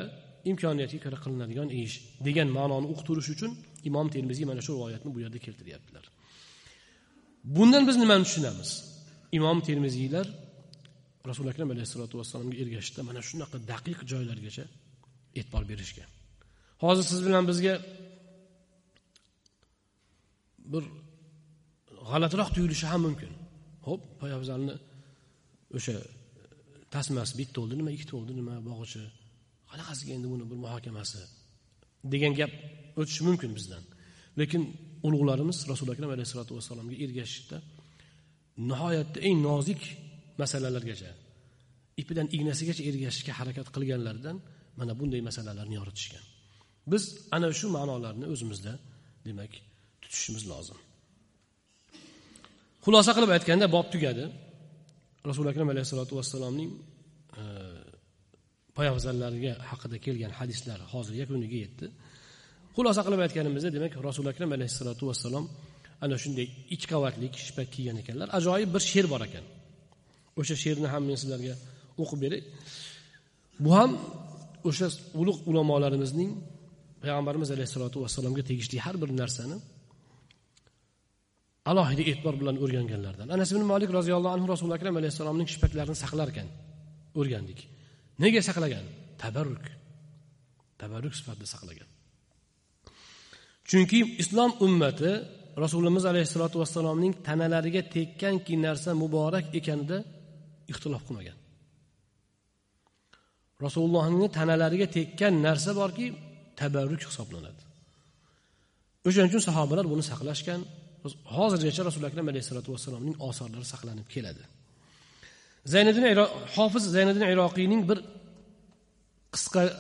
imkoniyatga ko'ra qilinadigan ish degan ma'noni uqtirish uchun imom termiziy mana shu rivoyatni bu yerda keltiryaptilar. Bundan biz nimani tushunamiz? Imom termiziylar rasuli akram alayhissalotu vassalomga ergashishda mana shunaqa daqiq joylargacha e'tibor berishgan. Hozir siz bilan bizga bir g'alatiroq tuyulishi ham mumkin. Ho'p poyabzalni o'sha tasmasi bitta bo'ldi nima ikkita bo'ldi nima bog'ichi qanaqasiga endi buni bir muhokamasi degan gap o'tishi mumkin bizdan. Lekin ulug'larimiz rasuli akram alayhissalotu vassalomga ergashishda nihoyatda eng nozik masalalargacha ipidan ignasigacha ergashishga harakat qilganlaridan mana bunday masalalarni yoritishgan. Biz ana shu ma'nolarni o'zimizda demak tutishimiz lozim. Xulosa qilib aytganda bob tugadi. Rasuli akram alayhissalotu vassalomning e, poyabzallariga haqida kelgan hadislar hozir yakuniga yetdi. Xulosa qilib aytganimizda demak rasuli akram alayhissalotu vassalom ana shunday ikki qavatlik shippak kiygan ekanlar. Ajoyib bir she'r bor ekan. O'sha she'rni ham men sizlarga o'qib beray. Bu ham o'sha ulug' ulamolarimizning payg'ambarimiz alayhissalotu vassalomga tegishli har bir narsani alohida e'tibor bilan o'rganganlardan. Anas ibn molik roziyallohu anhu rasuli akram alayhissalomning shipaklarini saqlar ekan o'rgandik. Nega saqlagan? Tabarruk. Tabarruk sifatida saqlagan. Chunki islom ummati rasulimiz alayhissalotu vassalomning tanalariga tekkanki narsa muborak ekanida ixtilof qilmagan. Rasulullohni tanalariga tekkan narsa borki tabarruk hisoblanadi. O'shaning uchun sahobalar buni saqlashgan. hozirgacha rasuli akram alayhissalotu vassalomning osorlari saqlanib keladi zayniddin hofiz zayniddin iroqiyning bir qisqa e,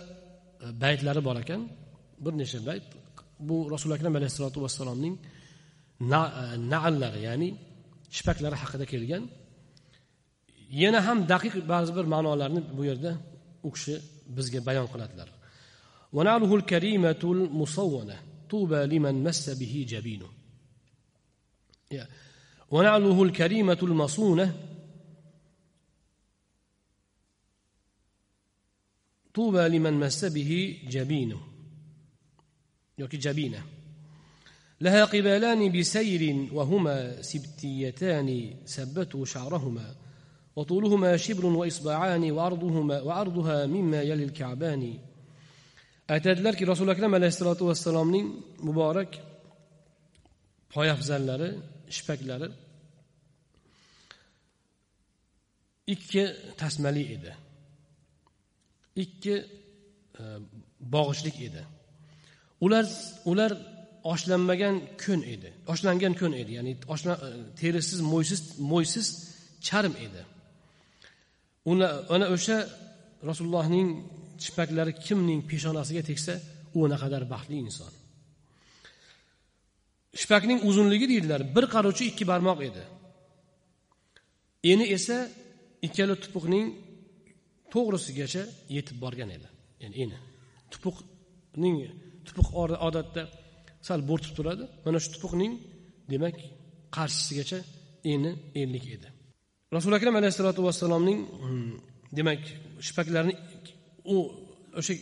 baytlari bor ekan bir necha bayt bu rasuli akram alayhissalotu vassalomning naallari ya'ni shipaklari haqida kelgan yana ham daqiq ba'zi bir ma'nolarni bu yerda u kishi bizga bayon qiladilar طوبى لمن مس به جبينه ونعله الكريمة المصونة. طوبى لمن مس به جبينه. يوكي جبينة. لها قبالان بسير وهما سبتيتان سبته شعرهما. وطولهما شبر وإصبعان وعرضهما وعرضها مما يلي الكعبان. aytadilarki rasuli akram alayhissalotu vassalomning muborak poyafzallari shipaklari ikki tasmali edi. Ikki e, bog'ichlik edi. Ular ular oshlanmagan kun edi. Oshlangan kun edi ya'ni oshla, e, terisiz mo'ysiz mo'ysiz charm edi. Uni ana o'sha rasulullohning chipaklari kimning peshonasiga tegsa u naqadar baxtli inson. Shipakning uzunligi deydilar. Bir qaruvchi ikki barmoq edi. Eni esa ikkala tupuqning to'g'risigacha yetib borgan edi. Ya'ni eni. Tupuqning tupuq odatda sal bo'rtib turadi. Mana shu tupuqning demak qarshisigacha eni enlik edi. Rasuli akram alayhissalotu vassalomning hmm, demak shipaklarini u o'sha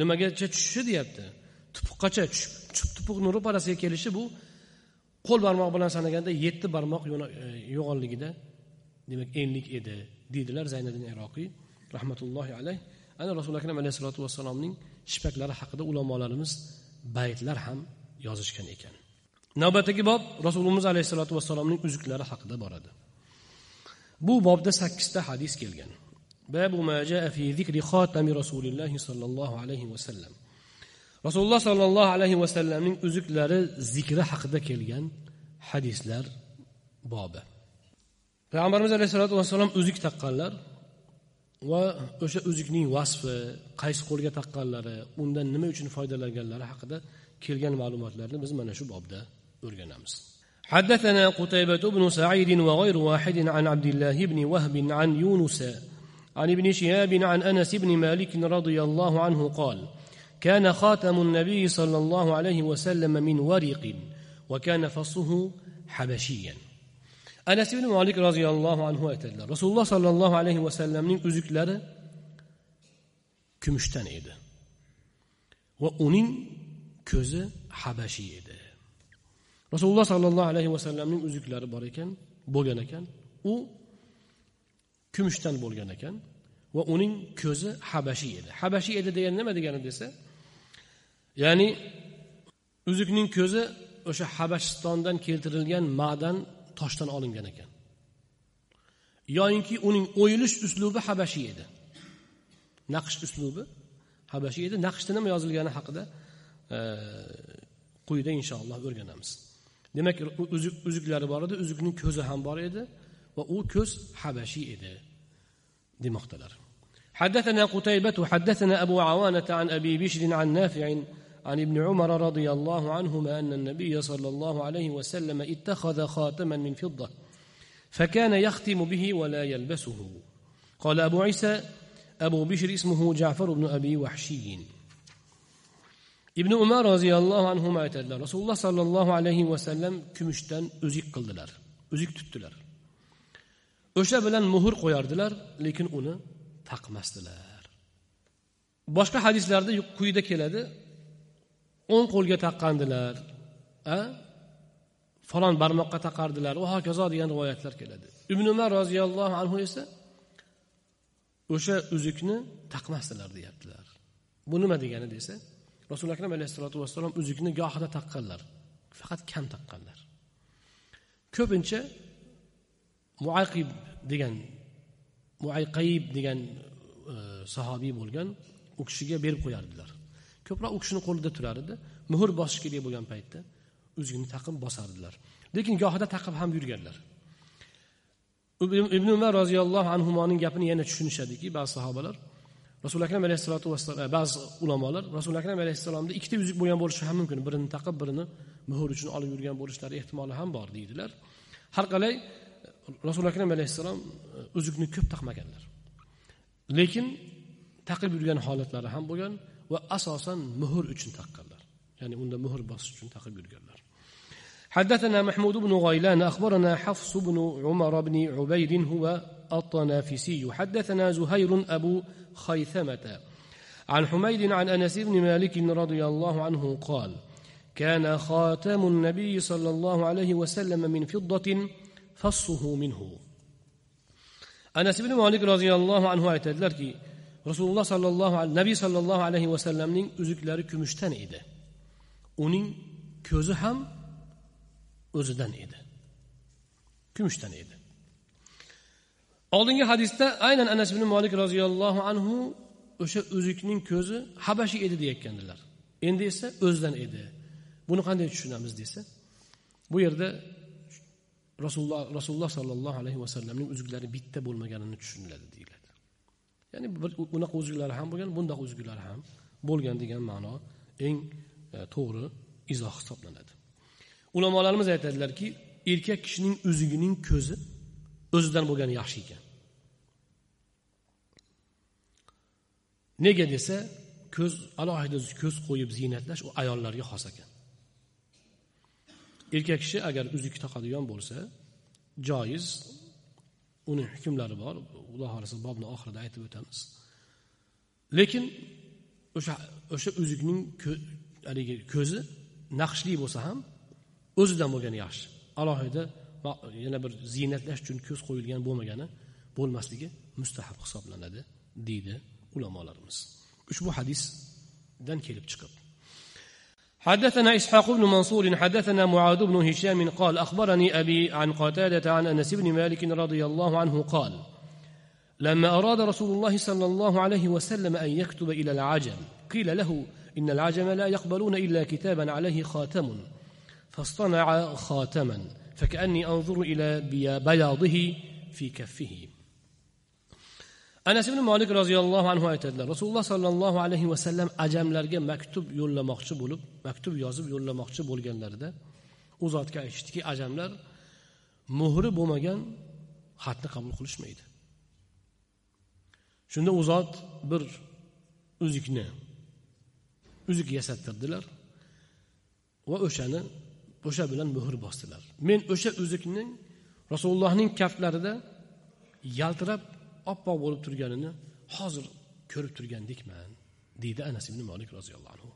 nimagacha tushishi deyapti. Tupuqqacha tushib chuptupuq nuri parasiga kelishi bu qo'l barmoq bilan sanaganda yetti barmoq e, yo'g'onligida demak enlik edi deydilar zayniddin iroqiy rahmatullohi alayh. Ana rasuli akram alayhisalotu vassalomning shipaklari haqida ulamolarimiz baytlar ham yozishgan ekan. Navbatdagi bob rasulimiz alayhissalotu vassalomning uzuklari haqida boradi. Bu bobda sakkizta hadis kelgan. Babu ma jaa fi zikri rasulillahi sollallohu alayhi vasallam. rasululloh sollallohu alayhi vasallamning uzuklari zikri haqida kelgan hadislar bobi payg'ambarimiz alayhissalotu vassalom uzuk taqqanlar va o'sha uzukning vasfi qaysi qo'lga taqqanlari undan nima uchun foydalanganlari haqida kelgan ma'lumotlarni biz mana shu bobda o'rganamiz حدثنا قتيبة بن سعيد وغير واحد عن عبد الله بن وهب عن يونس عن ابن شهاب عن انس بن مالك رضي الله عنه قال كان خاتم النبي صلى الله عليه وسلم من ورق وكان فصه حبشيا anas ibn molik roziyallohu anhu aytadilar rasululloh sollallohu alayhi vasallamning uzuklari kumushdan edi va uning ko'zi habashiy edi rasululloh sollallohu alayhi vasallamning uzuklari bor ekan bo'lgan ekan u kumushdan bo'lgan ekan va uning ko'zi habashiy edi habashiy edi degani nima degani desa ya'ni uzukning ko'zi o'sha habashistondan keltirilgan ma'dan toshdan olingan ekan yoyinki uning o'yilish uslubi habashiy edi naqsh uslubi habashiy edi naqshda nima yozilgani haqida e, quyida inshaalloh o'rganamiz demak uzuk uzuklari bor edi uzukning ko'zi ham bor edi va u ko'z habashiy edi demoqdalar حدثنا قتيبة حدثنا أبو عوانة عن أبي بشر عن نافع عن ابن عمر رضي الله عنهما أن النبي صلى الله عليه وسلم اتخذ خاتما من فضة فكان يختم به ولا يلبسه قال أبو عيسى أبو بشر اسمه جعفر بن أبي وحشي ابن عمر رضي الله عنهما رسول الله صلى الله عليه وسلم كمشتن أزيق قلدلر أزيق تتلر o'sha bilan muhr qo'yardilar lekin uni taqmasdilar boshqa hadislarda quyida keladi o'ng qo'lga taqqandilar a? Falon barmoqqa taqardilar. Va hokazo degan rivoyatlar keladi. Ibn umar roziyallohu anhu esa o'sha uzukni taqmasdilar deyaptilar. Bu nima degani desa rasuli akram alayhissalotu vassalom uzukni gohida taqqanlar. Faqat kam taqqanlar. Ko'pincha muaqib degan muayqayib degan e, sahobiy bo'lgan u kishiga berib qo'yardilar. Ko'proq u kishini qo'lida turar edi muhr bosish kerak bo'lgan paytda uzukni taqib bosardilar. Lekin gohida taqib ham yurganlar. Ibn umar roziyallohu anhuning gapini yana tushunishadiki ba'zi sahobalar rasuli akram alayhissalotu vassalom e, ba'zi ulamolar rasuli akram alayhissalomda ikkita uzuk bo'lgan bo'lishi ham mumkin. Birini taqib birini muhr uchun olib yurgan bo'lishlari ehtimoli ham bor deydilar. Har qalay rasuli akram alayhissalom e, uzukni ko'p taqmaganlar. Lekin taqib yurgan holatlari ham bo'lgan. Va asosan muhr uchun taqqanlar ya'ni unda muhr bosish uchun taqib yurganlar. حدثنا محمود بن غيلان أخبرنا حفص بن عمر بن عبيد هو الطنافسي حدثنا زهير أبو خيثمة عن حميد عن أنس بن مالك رضي الله عنه قال كان خاتم النبي صلى الله عليه وسلم من فضة فصه منه anas ibn molik roziyallohu anhu aytadilarki rasululloh sollallohu nabiy sollallohu alayhi vasallamning uzuklari kumushdan edi. Uning ko'zi ham o'zidan edi. Kumushdan edi. Oldingi hadisda aynan anas ibn molik roziyallohu anhu o'sha uzukning ko'zi habashiy edi deyayotgandilar endi esa o'zidan edi. Buni qanday tushunamiz desa bu yerda rasululloh rasululloh sollallohu alayhi vasallamning uzuklari bitta bo'lmaganini tushuniladi deyiladi. Ya'ni bunaqa uzuklari ham bo'lgan bundoq uzuklari ham bo'lgan degan ma'no eng e, to'g'ri izoh hisoblanadi. Ulamolarimiz aytadilarki erkak kishining uzugining ko'zi o'zidan bo'lgani yaxshi ekan. Nega desa ko'z alohida ko'z qo'yib ziynatlash u ayollarga xos ekan. Erkak kishi agar uzuk taqadigan bo'lsa joiz uni hukmlari bor. Xudo xohlasa bobni oxirida aytib o'tamiz. Lekin o'sha o'sha uzukning haligi ko'zi naqshli bo'lsa ham o'zidan bo'lgani yaxshi. Alohida yana bir ziynatlash uchun ko'z qo'yilgan bo'lmagani bo'lmasligi mustahab hisoblanadi deydi ulamolarimiz. Ushbu hadisdan kelib chiqib. حدثنا إسحاق بن منصور حدثنا معاذ بن هشام قال أخبرني أبي عن قتادة عن أنس بن مالك رضي الله عنه قال لما أراد رسول الله صلى الله عليه وسلم أن يكتب إلى العجم قيل له إن العجم لا يقبلون إلا كتابا عليه خاتم فاصطنع خاتما فكأني أنظر إلى بياضه في كفه. Anas ibn molik roziyallohu anhu aytadilar rasululloh sollallohu alayhi vasallam ajamlarga maktub yo'llamoqchi bo'lib maktub yozib yo'llamoqchi bo'lganlarida u zotga aytishdiki ajamlar muhri bo'lmagan xatni qabul qilishmaydi. Shunda u zot bir uzukni uzuk yasattirdilar va o'shani o'sha bilan muhr bosdilar. Men o'sha uzukning rasulullohning kaftlarida yaltirab oppoq bo'lib turganini hozir ko'rib turgandekman deydi anas ibn molik roziyallohu anhu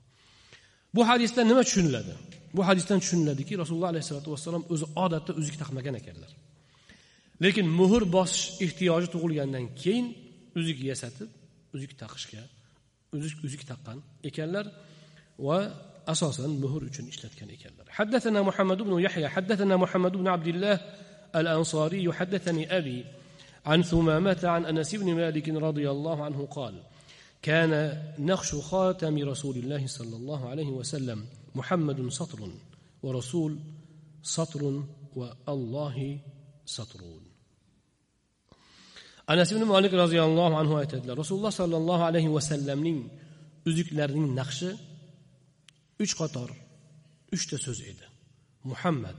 bu hadisdan nima tushuniladi bu hadisdan tushuniladiki rasululloh alayhissalotu vassalom o'zi odatda uzuk taqmagan ekanlar lekin muhr bosish ehtiyoji tug'ilgandan keyin uzuk yasatib uzuk taqishga uzuk uzuk taqqan ekanlar va asosan muhr uchun ishlatgan ekanlar حدثنا محمد بن يحيى حدثنا محمد بن عبد الله الأنصاري حدثني أبي عن ثمامة عن أنس بن مالك رضي الله عنه قال كان نقش خاتم رسول الله صلى الله عليه وسلم محمد سطر ورسول سطر والله سطر anas ibn molik roziyallohu anhu aytadilar rasululloh sollallohu alayhi vasallamning uzuklarining naqshi uch qator uchta so'z edi muhammad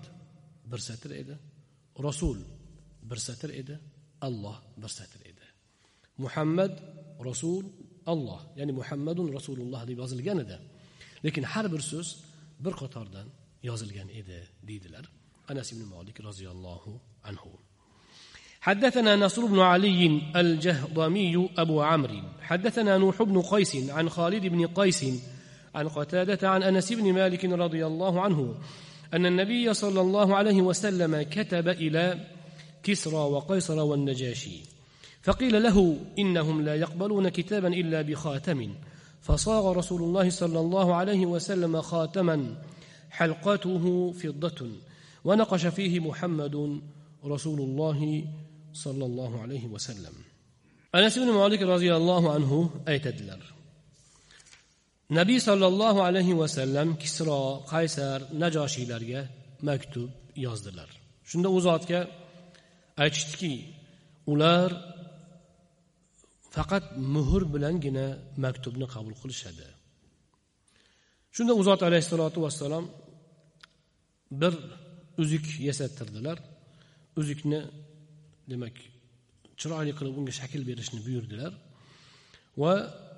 bir satr edi rasul bir satr edi الله برسات إده محمد رسول الله. يعني محمد رسول الله دي يازل جندا لكن حرب رسوس برقطار دان يازل جن إده ديدلر. أنس بن مالك رضي الله عنه. حدثنا نصر بن علي الجهضمي أبو عمرو. حدثنا نوح بن قيس عن خالد بن قيس عن قتادة عن أنس بن مالك رضي الله عنه أن النبي صلى الله عليه وسلم كتب إلى كسرى وقيصر والنجاشي. فقيل له إنهم لا يقبلون كتابا إلا بخاتم. فصاغ رسول الله صلى الله عليه وسلم خاتما حلقته فضة. ونقش فيه محمد رسول الله صلى الله عليه وسلم. أنس بن مالك رضي الله عنه aytadilar nabiy sollallohu alayhi vasallam kisro qaysar najoshiylarga maktub yozdilar shunda u zotga aytishdiki ular faqat muhr bilangina maktubni qabul qilishadi. Shunda u zot alayhissalotu vassalom bir uzuk yasattirdilar. Uzukni demak chiroyli qilib unga shakl berishni buyurdilar va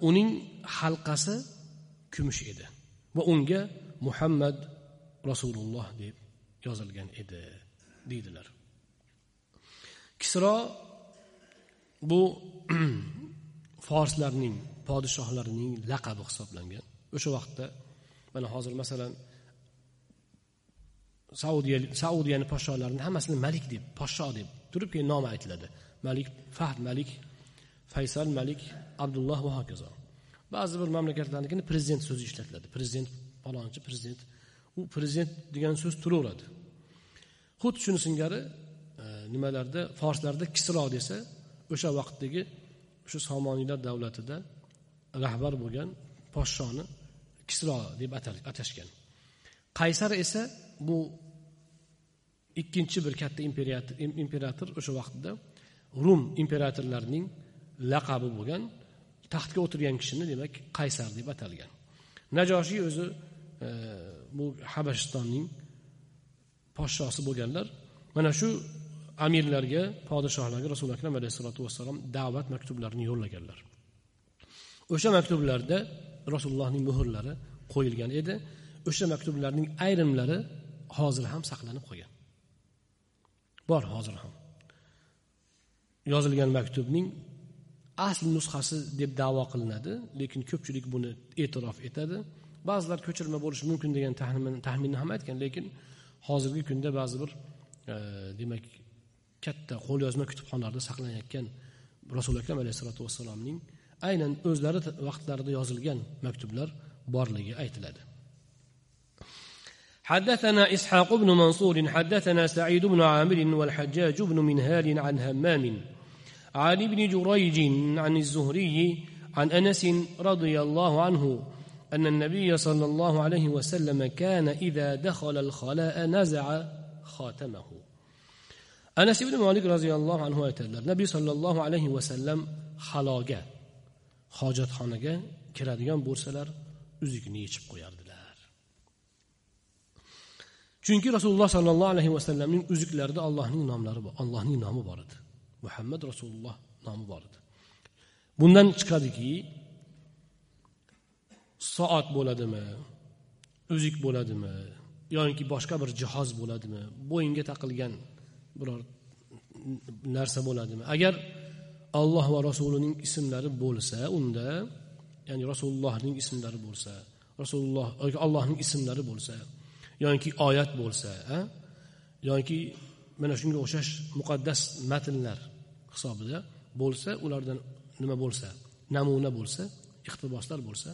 uning halqasi kumush edi va unga muhammad rasululloh deb yozilgan edi deydilar. Kisro bu (clears throat) forslarning podshohlarining laqabi hisoblangan. O'sha vaqtda mana hozir masalan saudiya saudiyani podshohlarini hammasini malik deb podsho deb turib keyin nomi aytiladi. Malik fahd malik faysal malik abdulloh va hokazo. Ba'zi bir mamlakatlarnikini prezident so'zi ishlatiladi. Prezident palonchi prezident. U prezident degan so'z turaveradi. Xuddi shuni singari nimalarda forslarda kisro desa o'sha vaqtdagi shu somoniylar davlatida rahbar bo'lgan podshoni kisro deb atashgan. Qaysar esa bu ikkinchi bir katta imperator o'sha vaqtda rum imperatorlarining laqabi bo'lgan taxtga o'tirgan kishini demak qaysar deb atalgan. Najoshiy o'zi e, bu habashistonning podshosi bo'lganlar mana shu amirlarga podshohlarga rasuli akram alayhissalotu vassalom da'vat maktublarini yo'llaganlar. O'sha maktublarda rasulullohning muhrlari qo'yilgan edi. O'sha maktublarning ayrimlari hozir ham saqlanib qolgan. Bor hozir ham. Yozilgan maktubning asl nusxasi deb davo qilinadi lekin ko'pchilik buni e'tirof etadi. Ba'zilar ko'chirma bo'lishi mumkin degan taxminni ham aytgan lekin hozirgi kunda ba'zi bir e, demak katta qo'lyozma kutubxonalarda saqlanayotgan rasuli akram alayhissalotu vassalomning aynan o'zlari vaqtlarida yozilgan maktublar borligi aytiladi. حدثنا إسحاق بن منصور حدثنا سعيد بن عامر والحجاج بن منهال عن همام عن ابن جريج عن الزهري عن أنس رضي الله عنه أن النبي صلى الله عليه وسلم كان إذا دخل الخلاء نزع خاتمه anas ibn molik roziyallohu anhu aytadilar. Nabiy sollallohu alayhi vasallam haloga hojatxonaga kiradigan bo'lsalar uzukni yechib qo'yardilar. Chunki rasululloh sollallohu alayhi vasallamning uzuklarida allohning nomlari bor allohning nomi bor edi. Muhammad rasululloh nomi bor edi. Bundan chiqadiki soat bo'ladimi uzuk bo'ladimi yoki boshqa bir jihoz bo'ladimi bo'yinga taqilgan biror narsa bo'ladimi? Agar alloh va rasulining ismlari bo'lsa unda ya'ni rasulullohning ismlari bo'lsa rasululloh yoki allohning ismlari bo'lsa yoki oyat bo'lsa yoki mana shunga o'xshash muqaddas matnlar hisobida bo'lsa ulardan nima bo'lsa namuna bo'lsa iqtiboslar bo'lsa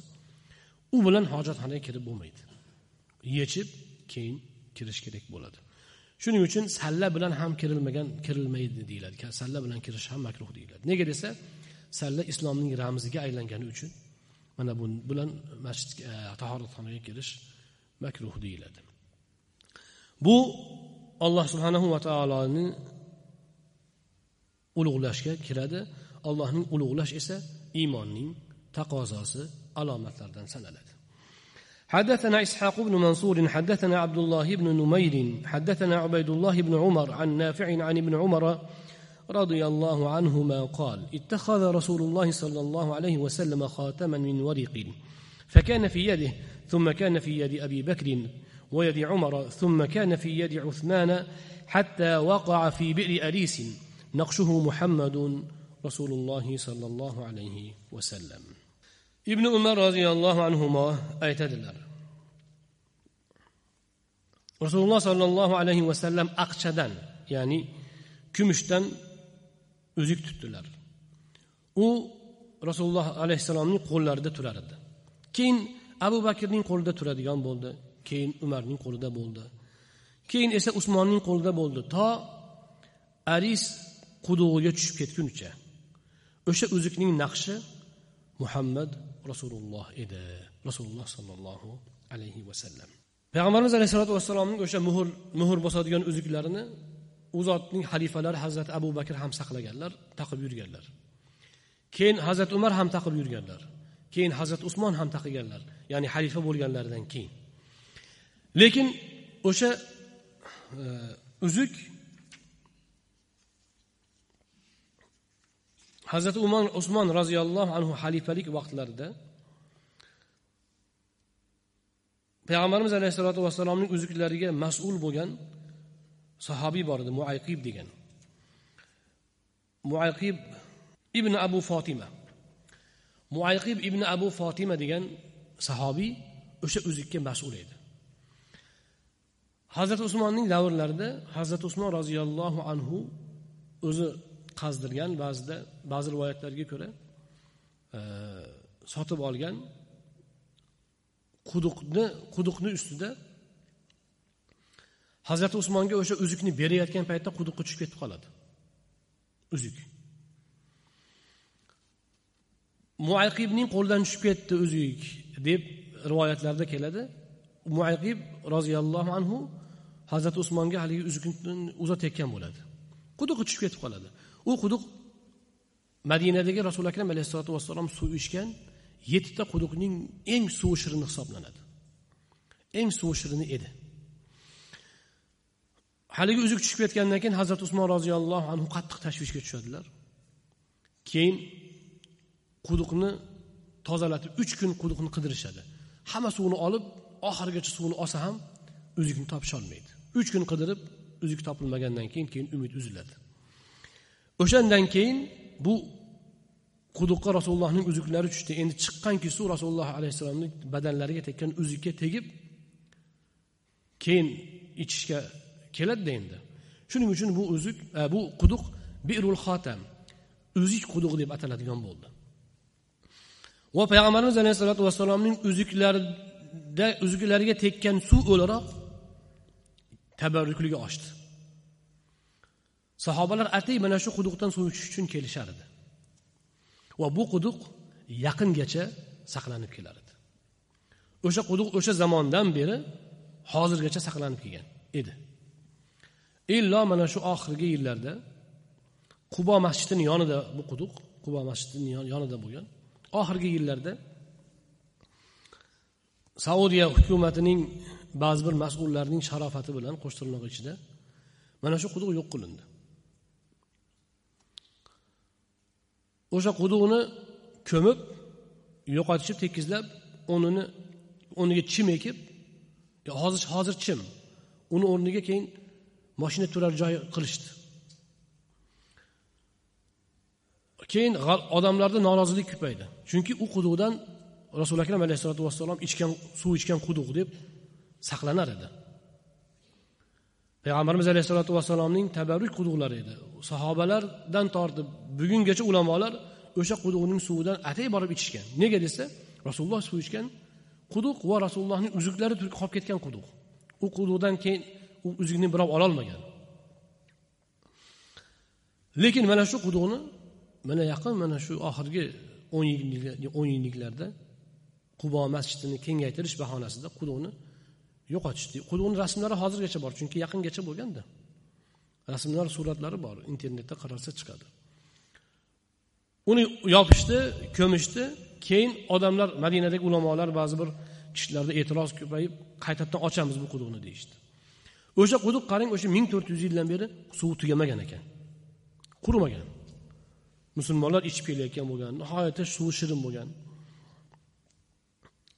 u bilan hojatxonaga kirib bo'lmaydi. Yechib keyin kirish kerak bo'ladi. Shuning uchun salla bilan ham kirilmagan kirilmaydi deyiladi. Salla bilan kirish ham makruh deyiladi. Nega desa salla islomning ramziga aylangani uchun mana bu bilan masjidga e, tahoratxonaga kirish makruh deyiladi. Bu alloh subhanahu va taoloni ulug'lashga kiradi. Allohning ulug'lash esa iymonning taqozosi alomatlaridan sanaladi. حدثنا إسحاق بن منصور حدثنا عبد الله بن نمير حدثنا عبيد الله بن عمر عن نافع عن ابن عمر رضي الله عنهما قال اتخذ رسول الله صلى الله عليه وسلم خاتما من ورق فكان في يده ثم كان في يد أبي بكر ويد عمر ثم كان في يد عثمان حتى وقع في بئر أليس. نقشه محمد رسول الله صلى الله عليه وسلم. Ibn umar roziyallohu anhu aytadilar. Rasululloh sollallohu alayhi vasallam aqchadan ya'ni kumushdan uzuk tutdilar. U rasululloh alayhissalomning qo'llarida turar edi. Keyin abu bakrning qo'lida turadigan bo'ldi keyin umarning qo'lida bo'ldi keyin esa usmonning qo'lida bo'ldi. To aris qudug'iga tushib ketgunicha o'sha uzukning naqshi muhammad rasululloh edi. Rasululloh sollallohu alayhi vasallam payg'ambarimiz alayhissalotu vassalomning o'sha muhr muhr bosadigan uzuklarini u zotning xalifalari hazrati abu bakr ham saqlaganlar taqib yurganlar. Keyin hazrati umar ham taqib yurganlar. Keyin hazrati usmon ham taqiganlar ya'ni xalifa bo'lganlaridan keyin. Lekin o'sha e, uzuk hazrati umar usmon roziyallohu anhu xalifalik vaqtlarida payg'ambarimiz alayhissalotu vassalomning uzuklariga mas'ul bo'lgan sahobiy bor edi muayqib degan. Muayqib ibn abu fotima. Muayqib ibn abu fotima degan sahobiy o'sha uzukka mas'ul edi. Hazrati usmonning davrlarida hazrati usmon roziyallohu anhu o'zi qazdirgan ba'zida ba'zi rivoyatlarga ko'ra e, sotib olgan quduqni quduqni ustida hazrati usmonga o'sha uzukni berayotgan paytda quduqqa tushib ketib qoladi. Uzuk. Muayqibning qo'lidan tushib ketdi uzuk deb rivoyatlarda keladi. Muayqib roziyallohu anhu hazrati usmonga haligi uzukni uzatayotgan bo'ladi. Quduqqa tushib ketib qoladi. U quduq madinadagi rasuli akram alayhissalotu vassalom suv ichgan yettita quduqning eng suvi shirini hisoblanadi. Eng suvi shirini edi. Haligi uzuk tushib ketgandan keyin hazrati usmon roziyallohu anhu qattiq tashvishga tushadilar. Keyin quduqni tozalatib uch kun quduqni qidirishadi. Hamma suvni olib oxirigacha suvni olsa ham uzukni topisholmaydi. Uch kun qidirib uzuk topilmagandan keyin keyin umid uziladi. O'shandan keyin bu quduqqa rasulullohning uzuklari tushdi. Endi chiqqanki suv rasululloh alayhissalomni badanlariga tekkan uzukka tegib keyin ichishga keladida endi. Shuning uchun bu uzuk e, bu quduq birul xotam uzuk qudug'i deb ataladigan bo'ldi. Va payg'ambarimiz alayhissalotu vassalomning uzuklarida uzuklariga tekkan suv o'laroq tabarrukligi oshdi. Sahobalar atay mana shu quduqdan suv ichish uchun kelishar edi. Va bu quduq yaqingacha saqlanib kelar edi. O'sha quduq o'sha zamondan beri hozirgacha saqlanib kelgan edi. Illo mana shu oxirgi yillarda qubo masjidini yonida bu quduq qubo masjidini yonida bo'lgan. Oxirgi yillarda saudiya hukumatining ba'zi bir mas'ullarining sharofati bilan qo'shtirnoq ichida mana shu quduq yo'q qilindi. O'sha quduqni ko'mib yo'qotishib tekizlab o'rnini o'rniga chim ekib hozir hozir chim. Uni o'rniga keyin moshina turar joy qilishdi. Keyin odamlarda norozilik ko'paydi. Chunki u quduqdan rasuli akram alayhissalotu vassalom ichgan suv ichgan quduq deb saqlanar edi. Payg'ambarimiz alayhissalotu vassalomning tabarruk quduqlari edi. Sahobalardan tortib bugungacha ulamolar o'sha quduqning suvidan atay borib ichishgan. Nega desa rasululloh suv ichgan quduq va rasulullohning uzuklari qolib ketgan quduq. U quduqdan keyin u uzukni birov ololmagan. Lekin mana shu quduqni mana yaqin mana shu oxirgi o'n yilliklarda qubo masjidini kengaytirish bahonasida quduqni yo'qotishdi. Quduqni rasmlari hozirgacha bor chunki yaqingacha bo'lganda. Rasmlar suratlari bor internetda qaralsa chiqadi. Uni yopishdi ko'mishdi keyin odamlar madinadagi ulamolar ba'zi bir kishilarda e'tiroz ko'payib qaytadan ochamiz bu quduqni deyishdi. O'sha quduq qarang o'sha ming to'rt yuz yildan beri suvi tugamagan ekan. Qurimagan. Musulmonlar ichib kelayotgan bo'lgan nihoyatda suvi shirin bo'lgan.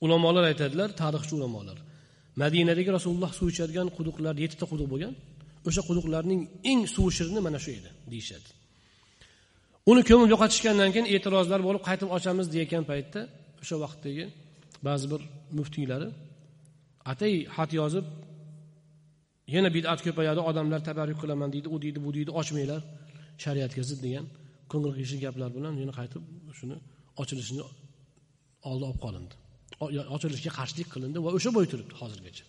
Ulamolar aytadilar tarixchi ulamolar madinadagi rasululloh suv ichadigan quduqlar yettita quduq bo'lgan. O'sha quduqlarning eng suvi shirini mana shu edi deyishadi. Uni ko'mib yo'qotishgandan keyin e'tirozlar bo'lib qaytib ochamiz deyayotgan paytda o'sha vaqtdagi ba'zi bir muftiylari atay xat yozib yana bidat ko'payadi odamlar tabarruk qilaman deydi u deydi bu deydi ochmanglar shariatga zid degan ko'ngil g'ishli gaplar bilan yana qaytib shuni ochilishini oldi olib qolindi. Ochilishga qarshilik qilindi va o'sha bo'yi turibdi hozirgacha.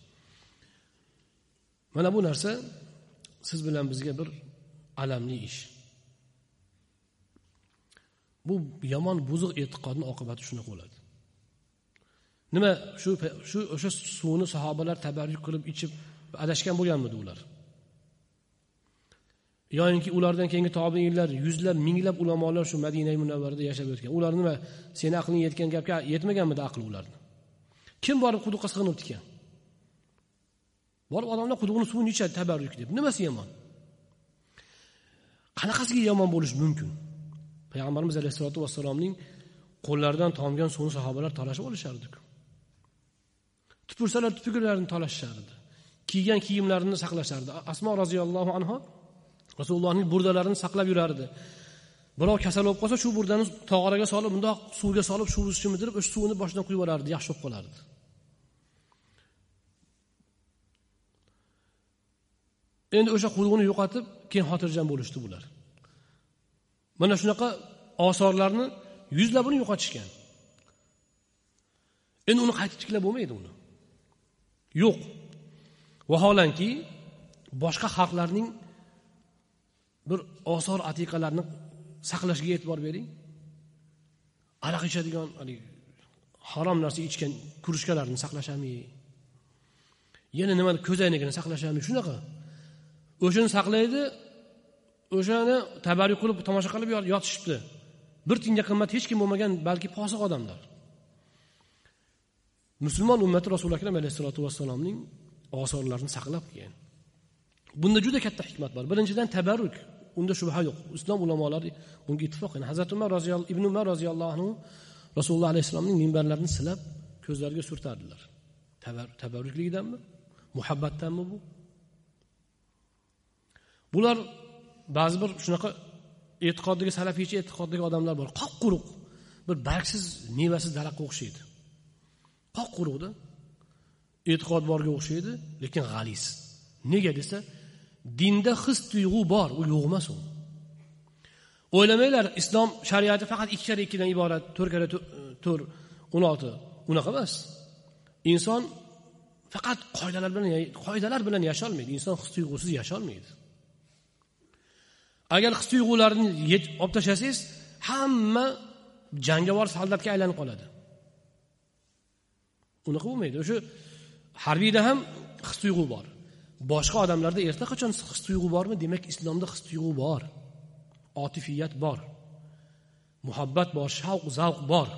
Mana bu narsa siz bilan bizga bir alamli ish. Bu yomon buzuq e'tiqodni oqibati shunaqa bo'ladi. Nima shu shu o'sha suvni sahobalar tabarruk qilib ichib adashgan bo'lganmidi ular? Yoyinki ulardan keyingi tobeinlar yuzlab minglab ulamolar shu madina munavvarada yashab o'tgan. Ular nima? Seni aqling yetgan gapga yetmaganmidi aqli ularni. Kim borib quduqqa sig'inib tikan borib odamlar quduqni suvini ichadi tabarruk deb. Nimasi yomon? Qanaqasiga yomon bo'lishi mumkin? Payg'ambarimiz alayhissalotu vassalomning qo'llaridan tomgan suvni sahobalar talashib olishardi tupursalar tupuklarini talashishardi kiygan kiyimlarini saqlashardi. Asmo roziyallohu anhu rasulullohning burdalarini saqlab yurardi. Birov kasal bo'lib qolsa shu burdani tog'oraga solib bundoq suvga solib shu deb o'sha suvni boshidan quyib yuborardi yaxshi bo'lib qolardi. Endi o'sha qulug'ini yo'qotib keyin xotirjam bo'lishdi bular. Mana shunaqa osorlarni yuzlabini yo'qotishgan. Endi uni qayta tiklab bo'lmaydi uni. Yo'q. Vaholanki boshqa xalqlarning bir osor atiqalarni saqlashga e'tibor bering. Aroq ichadigan haligi harom narsa ichgan krujkalarni saqlashami yana nima ko'zoynagini saqlashami shunaqa. O'shani saqlaydi o'shani tabarruk qilib tomosha qilib yotishibdi. Bir tiyinga qimmat hech kim bo'lmagan balki posiq odamlar. Musulmon ummati rasuli akram alayhissalotu vassalomning osorlarini saqlab kelgan. Bunda juda katta hikmat bor. Birinchidan tabarruk. Unda shubha yo'q. Islom ulamolari bunga ittifoq yani hazrati umar roziyallohu ibn umar roziyallohu anhu rasululloh alayhissalomning minbarlarini silab ko'zlariga surtardilar. Tabarrukligidanmi muhabbatdanmi bu? Bular ba'zi bir shunaqa e'tiqoddagi salafiycha e'tiqoddagi odamlar bor. Qop quruq bir bargsiz mevasiz daraxtga o'xshaydi. Qop quruqda e'tiqod borga o'xshaydi lekin g'aliz nega desa dinda his tuyg'u bor u yo'q emas u. O'ylamanglar islom shariati faqat ikki karra ikkidan iborat. To'rt karra to'rt o'n olti unaqa emas. Inson faqat qoidalar bilan qoidalar bilan yasholmaydi. Inson his tuyg'usiz yasholmaydi. Agar his tuyg'ularni olib tashlasangiz hamma jangovar soldatga aylanib qoladi. Unaqa bo'lmaydi. O'sha harbiyda ham his tuyg'u bor. Boshqa odamlarda erta qachon his tuyg'u bormi? Demak islomda his tuyg'u bor. Otifiyat bor. Muhabbat bor shavq zavq bor.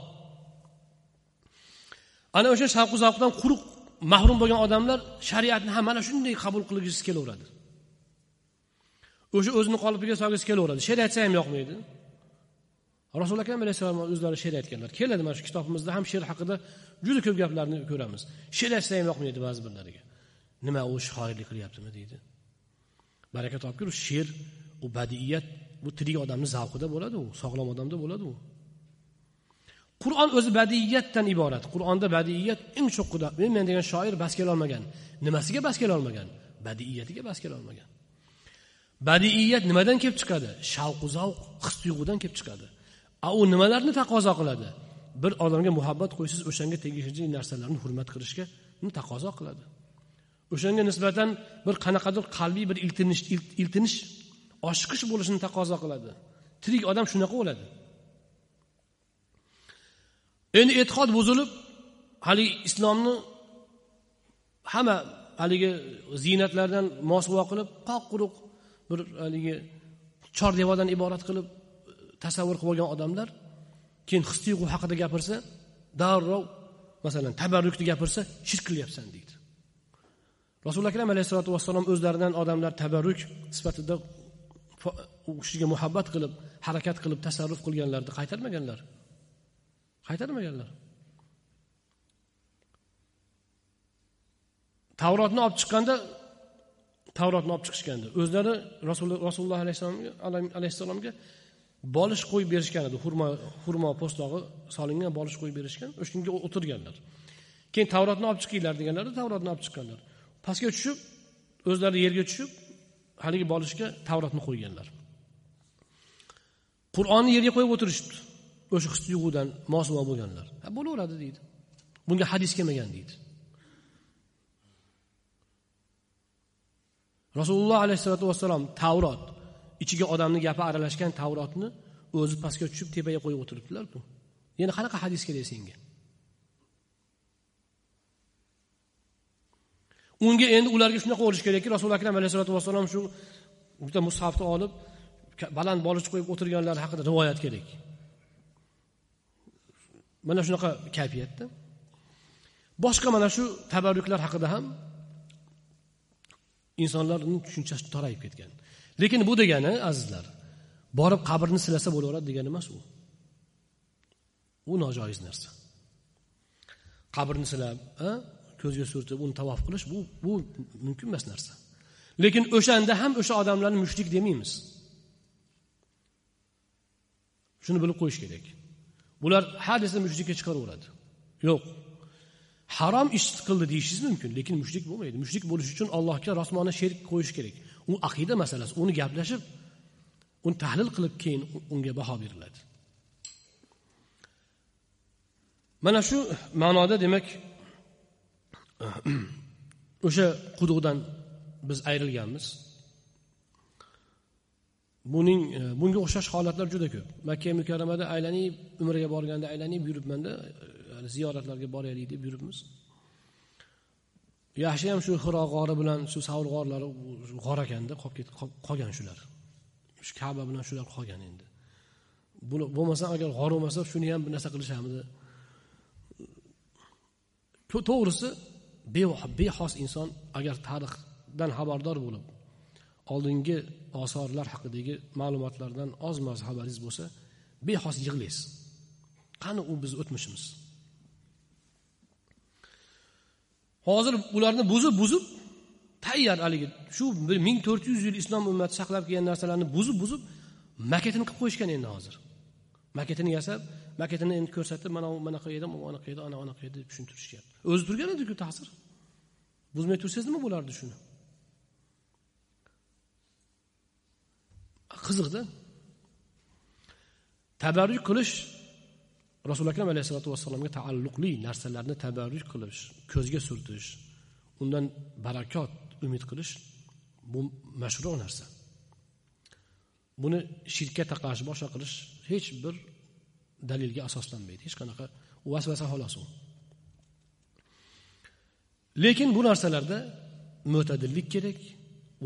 Ana o'sha shavqu zavqdan quruq mahrum bo'lgan odamlar shariatni ham mana shunday qabul qilgisi kelaveradi. O'sha o'zini qolipiga solgisi kelaveradi. She'r aytsa ham yoqmaydi rasuli akram alayhissalom o'zlari she'r aytganlar. Keladi mana shu kitobimizda ham she'r haqida juda ko'p gaplarni ko'ramiz. She'r aytsa ham yoqmaydi ba'zi birlariga? Nima u shoirlik qilyaptimi deydi. Baraka topgur she'r u badiiyat bu tirik odamni zavqida bo'ladi u sog'lom odamda bo'ladi u. Qur'on o'zi badiiyatdan iborat. Qur'onda badiiyat eng cho'qqida men men degan shoir bas kelolmagan nimasiga bas kelolmagan badiiyatiga bas kelolmagan badiiyat nimadan kelib chiqadi? Shavqu zavq his tuyg'udan kelib chiqadi. A u nimalarni taqozo qiladi? Bir odamga muhabbat qo'ysangiz o'shanga tegishli narsalarni hurmat qilishga taqozo qiladi. O'shanga nisbatan bir qanaqadir qalbiy bir iltinish iltinish oshiqish bo'lishini taqozo qiladi. Tirik odam shunaqa bo'ladi. Endi e'tiqod buzilib haligi islomni hamma haligi ziynatlardan mosuvo qilib qoq quruq bir haligi chor devordan iborat qilib tasavvur qilib olgan odamlar keyin his tuyg'u haqida gapirsa darrov masalan tabarrukni gapirsa shirk qilyapsan deydi. Rasuli akram alayhissalotu vassalom o'zlaridan odamlar tabarruk sifatida u kishiga muhabbat qilib harakat qilib tasarruf qilganlarni qaytarmaganlar. Qaytarmaganlar. Tavrotni olib chiqqanda tavrotni olib chiqishganda o'zlari rasululloh alayhissalomga bolish qo'yib berishgan edi. Xurmo xurmo po'stlog'i solingan bolish qo'yib berishgan. O'shanga o'tirganlar. Keyin tavrotni olib chiqinglar deganlarda tavrotni olib chiqqanlar. Pastga tushib o'zlari yerga tushib haligi bolishga tavrotni qo'yganlar. Qur'onni yerga qo'yib o'tirishibdi. O'sha his tuyg'udan mosuvo bo'lganlar. Bo'laveradi deydi. Bunga hadis kelmagan deydi. Rasululloh alayhissalotu vassalom tavrot ichiga odamni gapi aralashgan tavrotni o'zi pastga tushib tepaga qo'yib o'tiribdilarku. Yana qanaqa hadis kerak senga unga endi ularga shunaqa bo'lishi kerakki rasuli akram alayhisalotu vassalom shu bitta mushafni olib baland bolish qo'yib o'tirganlar haqida rivoyat kerak. Mana shunaqa kayfiyatda. Boshqa mana shu tabarruklar haqida ham insonlarni tushunchasi torayib ketgan. Lekin bu degani azizlar borib qabrni silasa bo'laveradi degani emas u. U nojoiz narsa. Qabrni silab ko'zga surtib uni tavof qilish bu bu mumkin emas narsa. Lekin o'shanda ham o'sha odamlarni mushrik demaymiz. Shuni bilib qo'yish kerak. Bular ha desa mushrikka chiqaraveradi. Yo'q. Harom ish qildi deyishingiz mumkin lekin mushrik bo'lmaydi. Mushrik bo'lish uchun allohga rosmona sherik qo'yish kerak. U aqida masalasi uni gaplashib uni tahlil qilib keyin unga baho beriladi. Mana shu ma'noda demak (clears throat) o'sha quduqdan biz ayrilganmiz. Buning e, bunga o'xshash holatlar juda ko'p. Makka mukarramada aylanib umraga borganda aylanib yuribmanda e, ziyoratlarga boraylik deb yuribmiz. Yaxshi ham shu xiro g'ori bilan shu savr g'orlari g'or ekanda qolib qolgan shular. Shu kaba bilan shular qolgan endi. Buni bo'lmasa agar g'or bo'lmasa shuni ham bir narsa qilishamidi to'g'risi bexos inson agar tarixdan xabardor bo'lib oldingi osorlar haqidagi ma'lumotlardan oz moz xabaringiz bo'lsa bexos yig'laysiz. Qani u bizni o'tmishimiz? Hozir ularni buzib buzib tayyor haligi shu bir ming to'rt yuz yil islom ummati saqlab kelgan narsalarni buzib buzib maketini qilib qo'yishgan endi hozir. Maketini yasab maketini endi ko'rsatib mana bunaqa edi anaqa edi ana anaqa edi deb tushuntirishyapti o'zi turgan ediku ta'sir. Buzmay tursangiz nima bo'lardi shuni? Qiziqda. Tabarruk qilish rasuli akram alayhissalotu vassalomga taalluqli narsalarni tabarruk qilish ko'zga surtish undan barakot umid qilish bu mashru narsa. Buni shirkka taqash boshqa qilish hech bir dalilga asoslanmaydi. Hech qanaqa vasvasa xolos u. Lekin bu narsalarda mo'tadillik kerak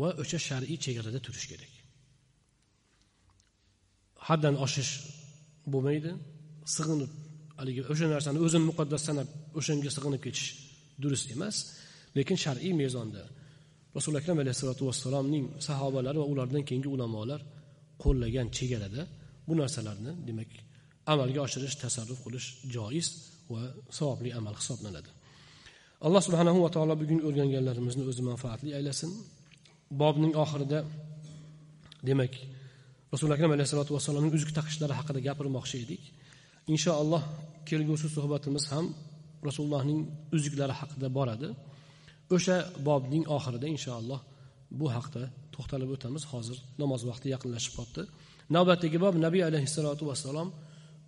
va o'sha shar'iy chegarada turish kerak. Haddan oshish bo'lmaydi. Sig'inib haligi o'sha narsani o'zini muqaddas sanab o'shanga sig'inib ketish durust emas. Lekin shar'iy mezonda rasuli akram alayhissalotu vassalomning sahobalari va ulardan keyingi ulamolar qo'llagan chegarada bu narsalarni demak amalga oshirish tasarruf qilish joiz va savobli amal hisoblanadi. Alloh subhanahu va taolo bugun o'rganganlarimizni o'zi manfaatli aylasin. Bobning oxirida demak rasuli akram alayhissalotu vassalomning uzuk taqishlari haqida gapirmoqchi edik. Inshaalloh kelgusi suhbatimiz ham rasulullohning uzuklari haqida boradi. O'sha bobning oxirida inshaalloh bu haqda to'xtalib o'tamiz. Hozir namoz vaqti yaqinlashib qolibdi. Navbatdagi bob nabiy alayhissalotu vassalom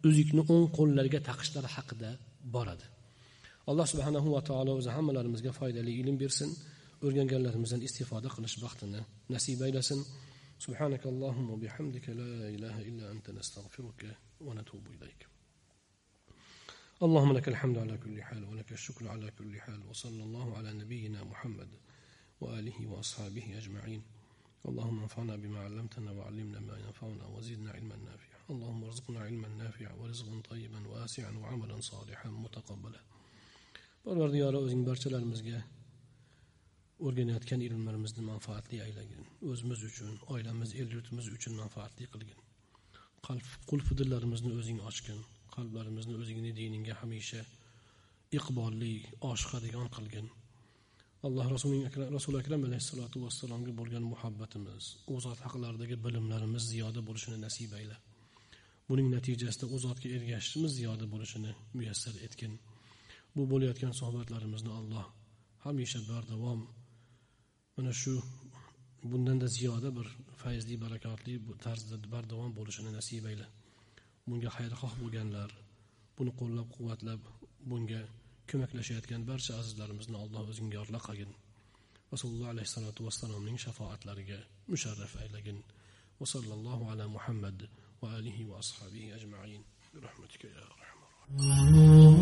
uzukni o'ng qo'llariga taqishlari haqida boradi. Alloh subhanahu va taolo o'zi hammalarimizga foydali ilm bersin o'rganganlarimizdan istifoda qilish baxtini nasib aylasin. سبحانك اللهم وبحمدك لا إله إلا أنت نستغفرك ونتوب إليك اللهم لك الحمد على كل حال ولك الشكر على كل حال وصلى الله على نبينا محمد وآله وأصحابه أجمعين اللهم انفعنا بما علمتنا وعلمنا ما ينفعنا وزدنا علما نافعا اللهم ارزقنا علما نافعا ورزقا طيبا واسعا وعملا صالحا متقبلا parvardigori o'zing barchalarimizga o'rganayotgan ilmlarimizni manfaatli aylagin o'zimiz uchun oilamiz el yurtimiz uchun manfaatli qilgin qulf dillarimizni o'zing ochgin qalblarimizni o'zingni diningga hamisha iqbolli oshiqadigan qilgin alloh rasulining rasuli akram alayhissalotu vassalomga bo'lgan muhabbatimiz u zot haqlaridagi bilimlarimiz ziyoda bo'lishini nasib ayla buning natijasida u zotga ergashishimiz ziyoda bo'lishini muyassar etgin. Bu bo'layotgan suhbatlarimizni alloh hamisha bardavom. Mana shu bundanda ziyoda bir fayzli barakotli tarzda bardavom bo'lishini nasib ayla bunga xayrixoh bo'lganlar buni qo'llab quvvatlab bunga ko'maklashayotgan barcha azizlarimizni alloh o'zing yorla qilgin. Rasululloh alayhissalotu vassalomning shafoatlariga musharraf aylagin. Va sallallohu ala muhammad وآله وأصحابه أجمعين برحمتك يا أرحم الراحمين.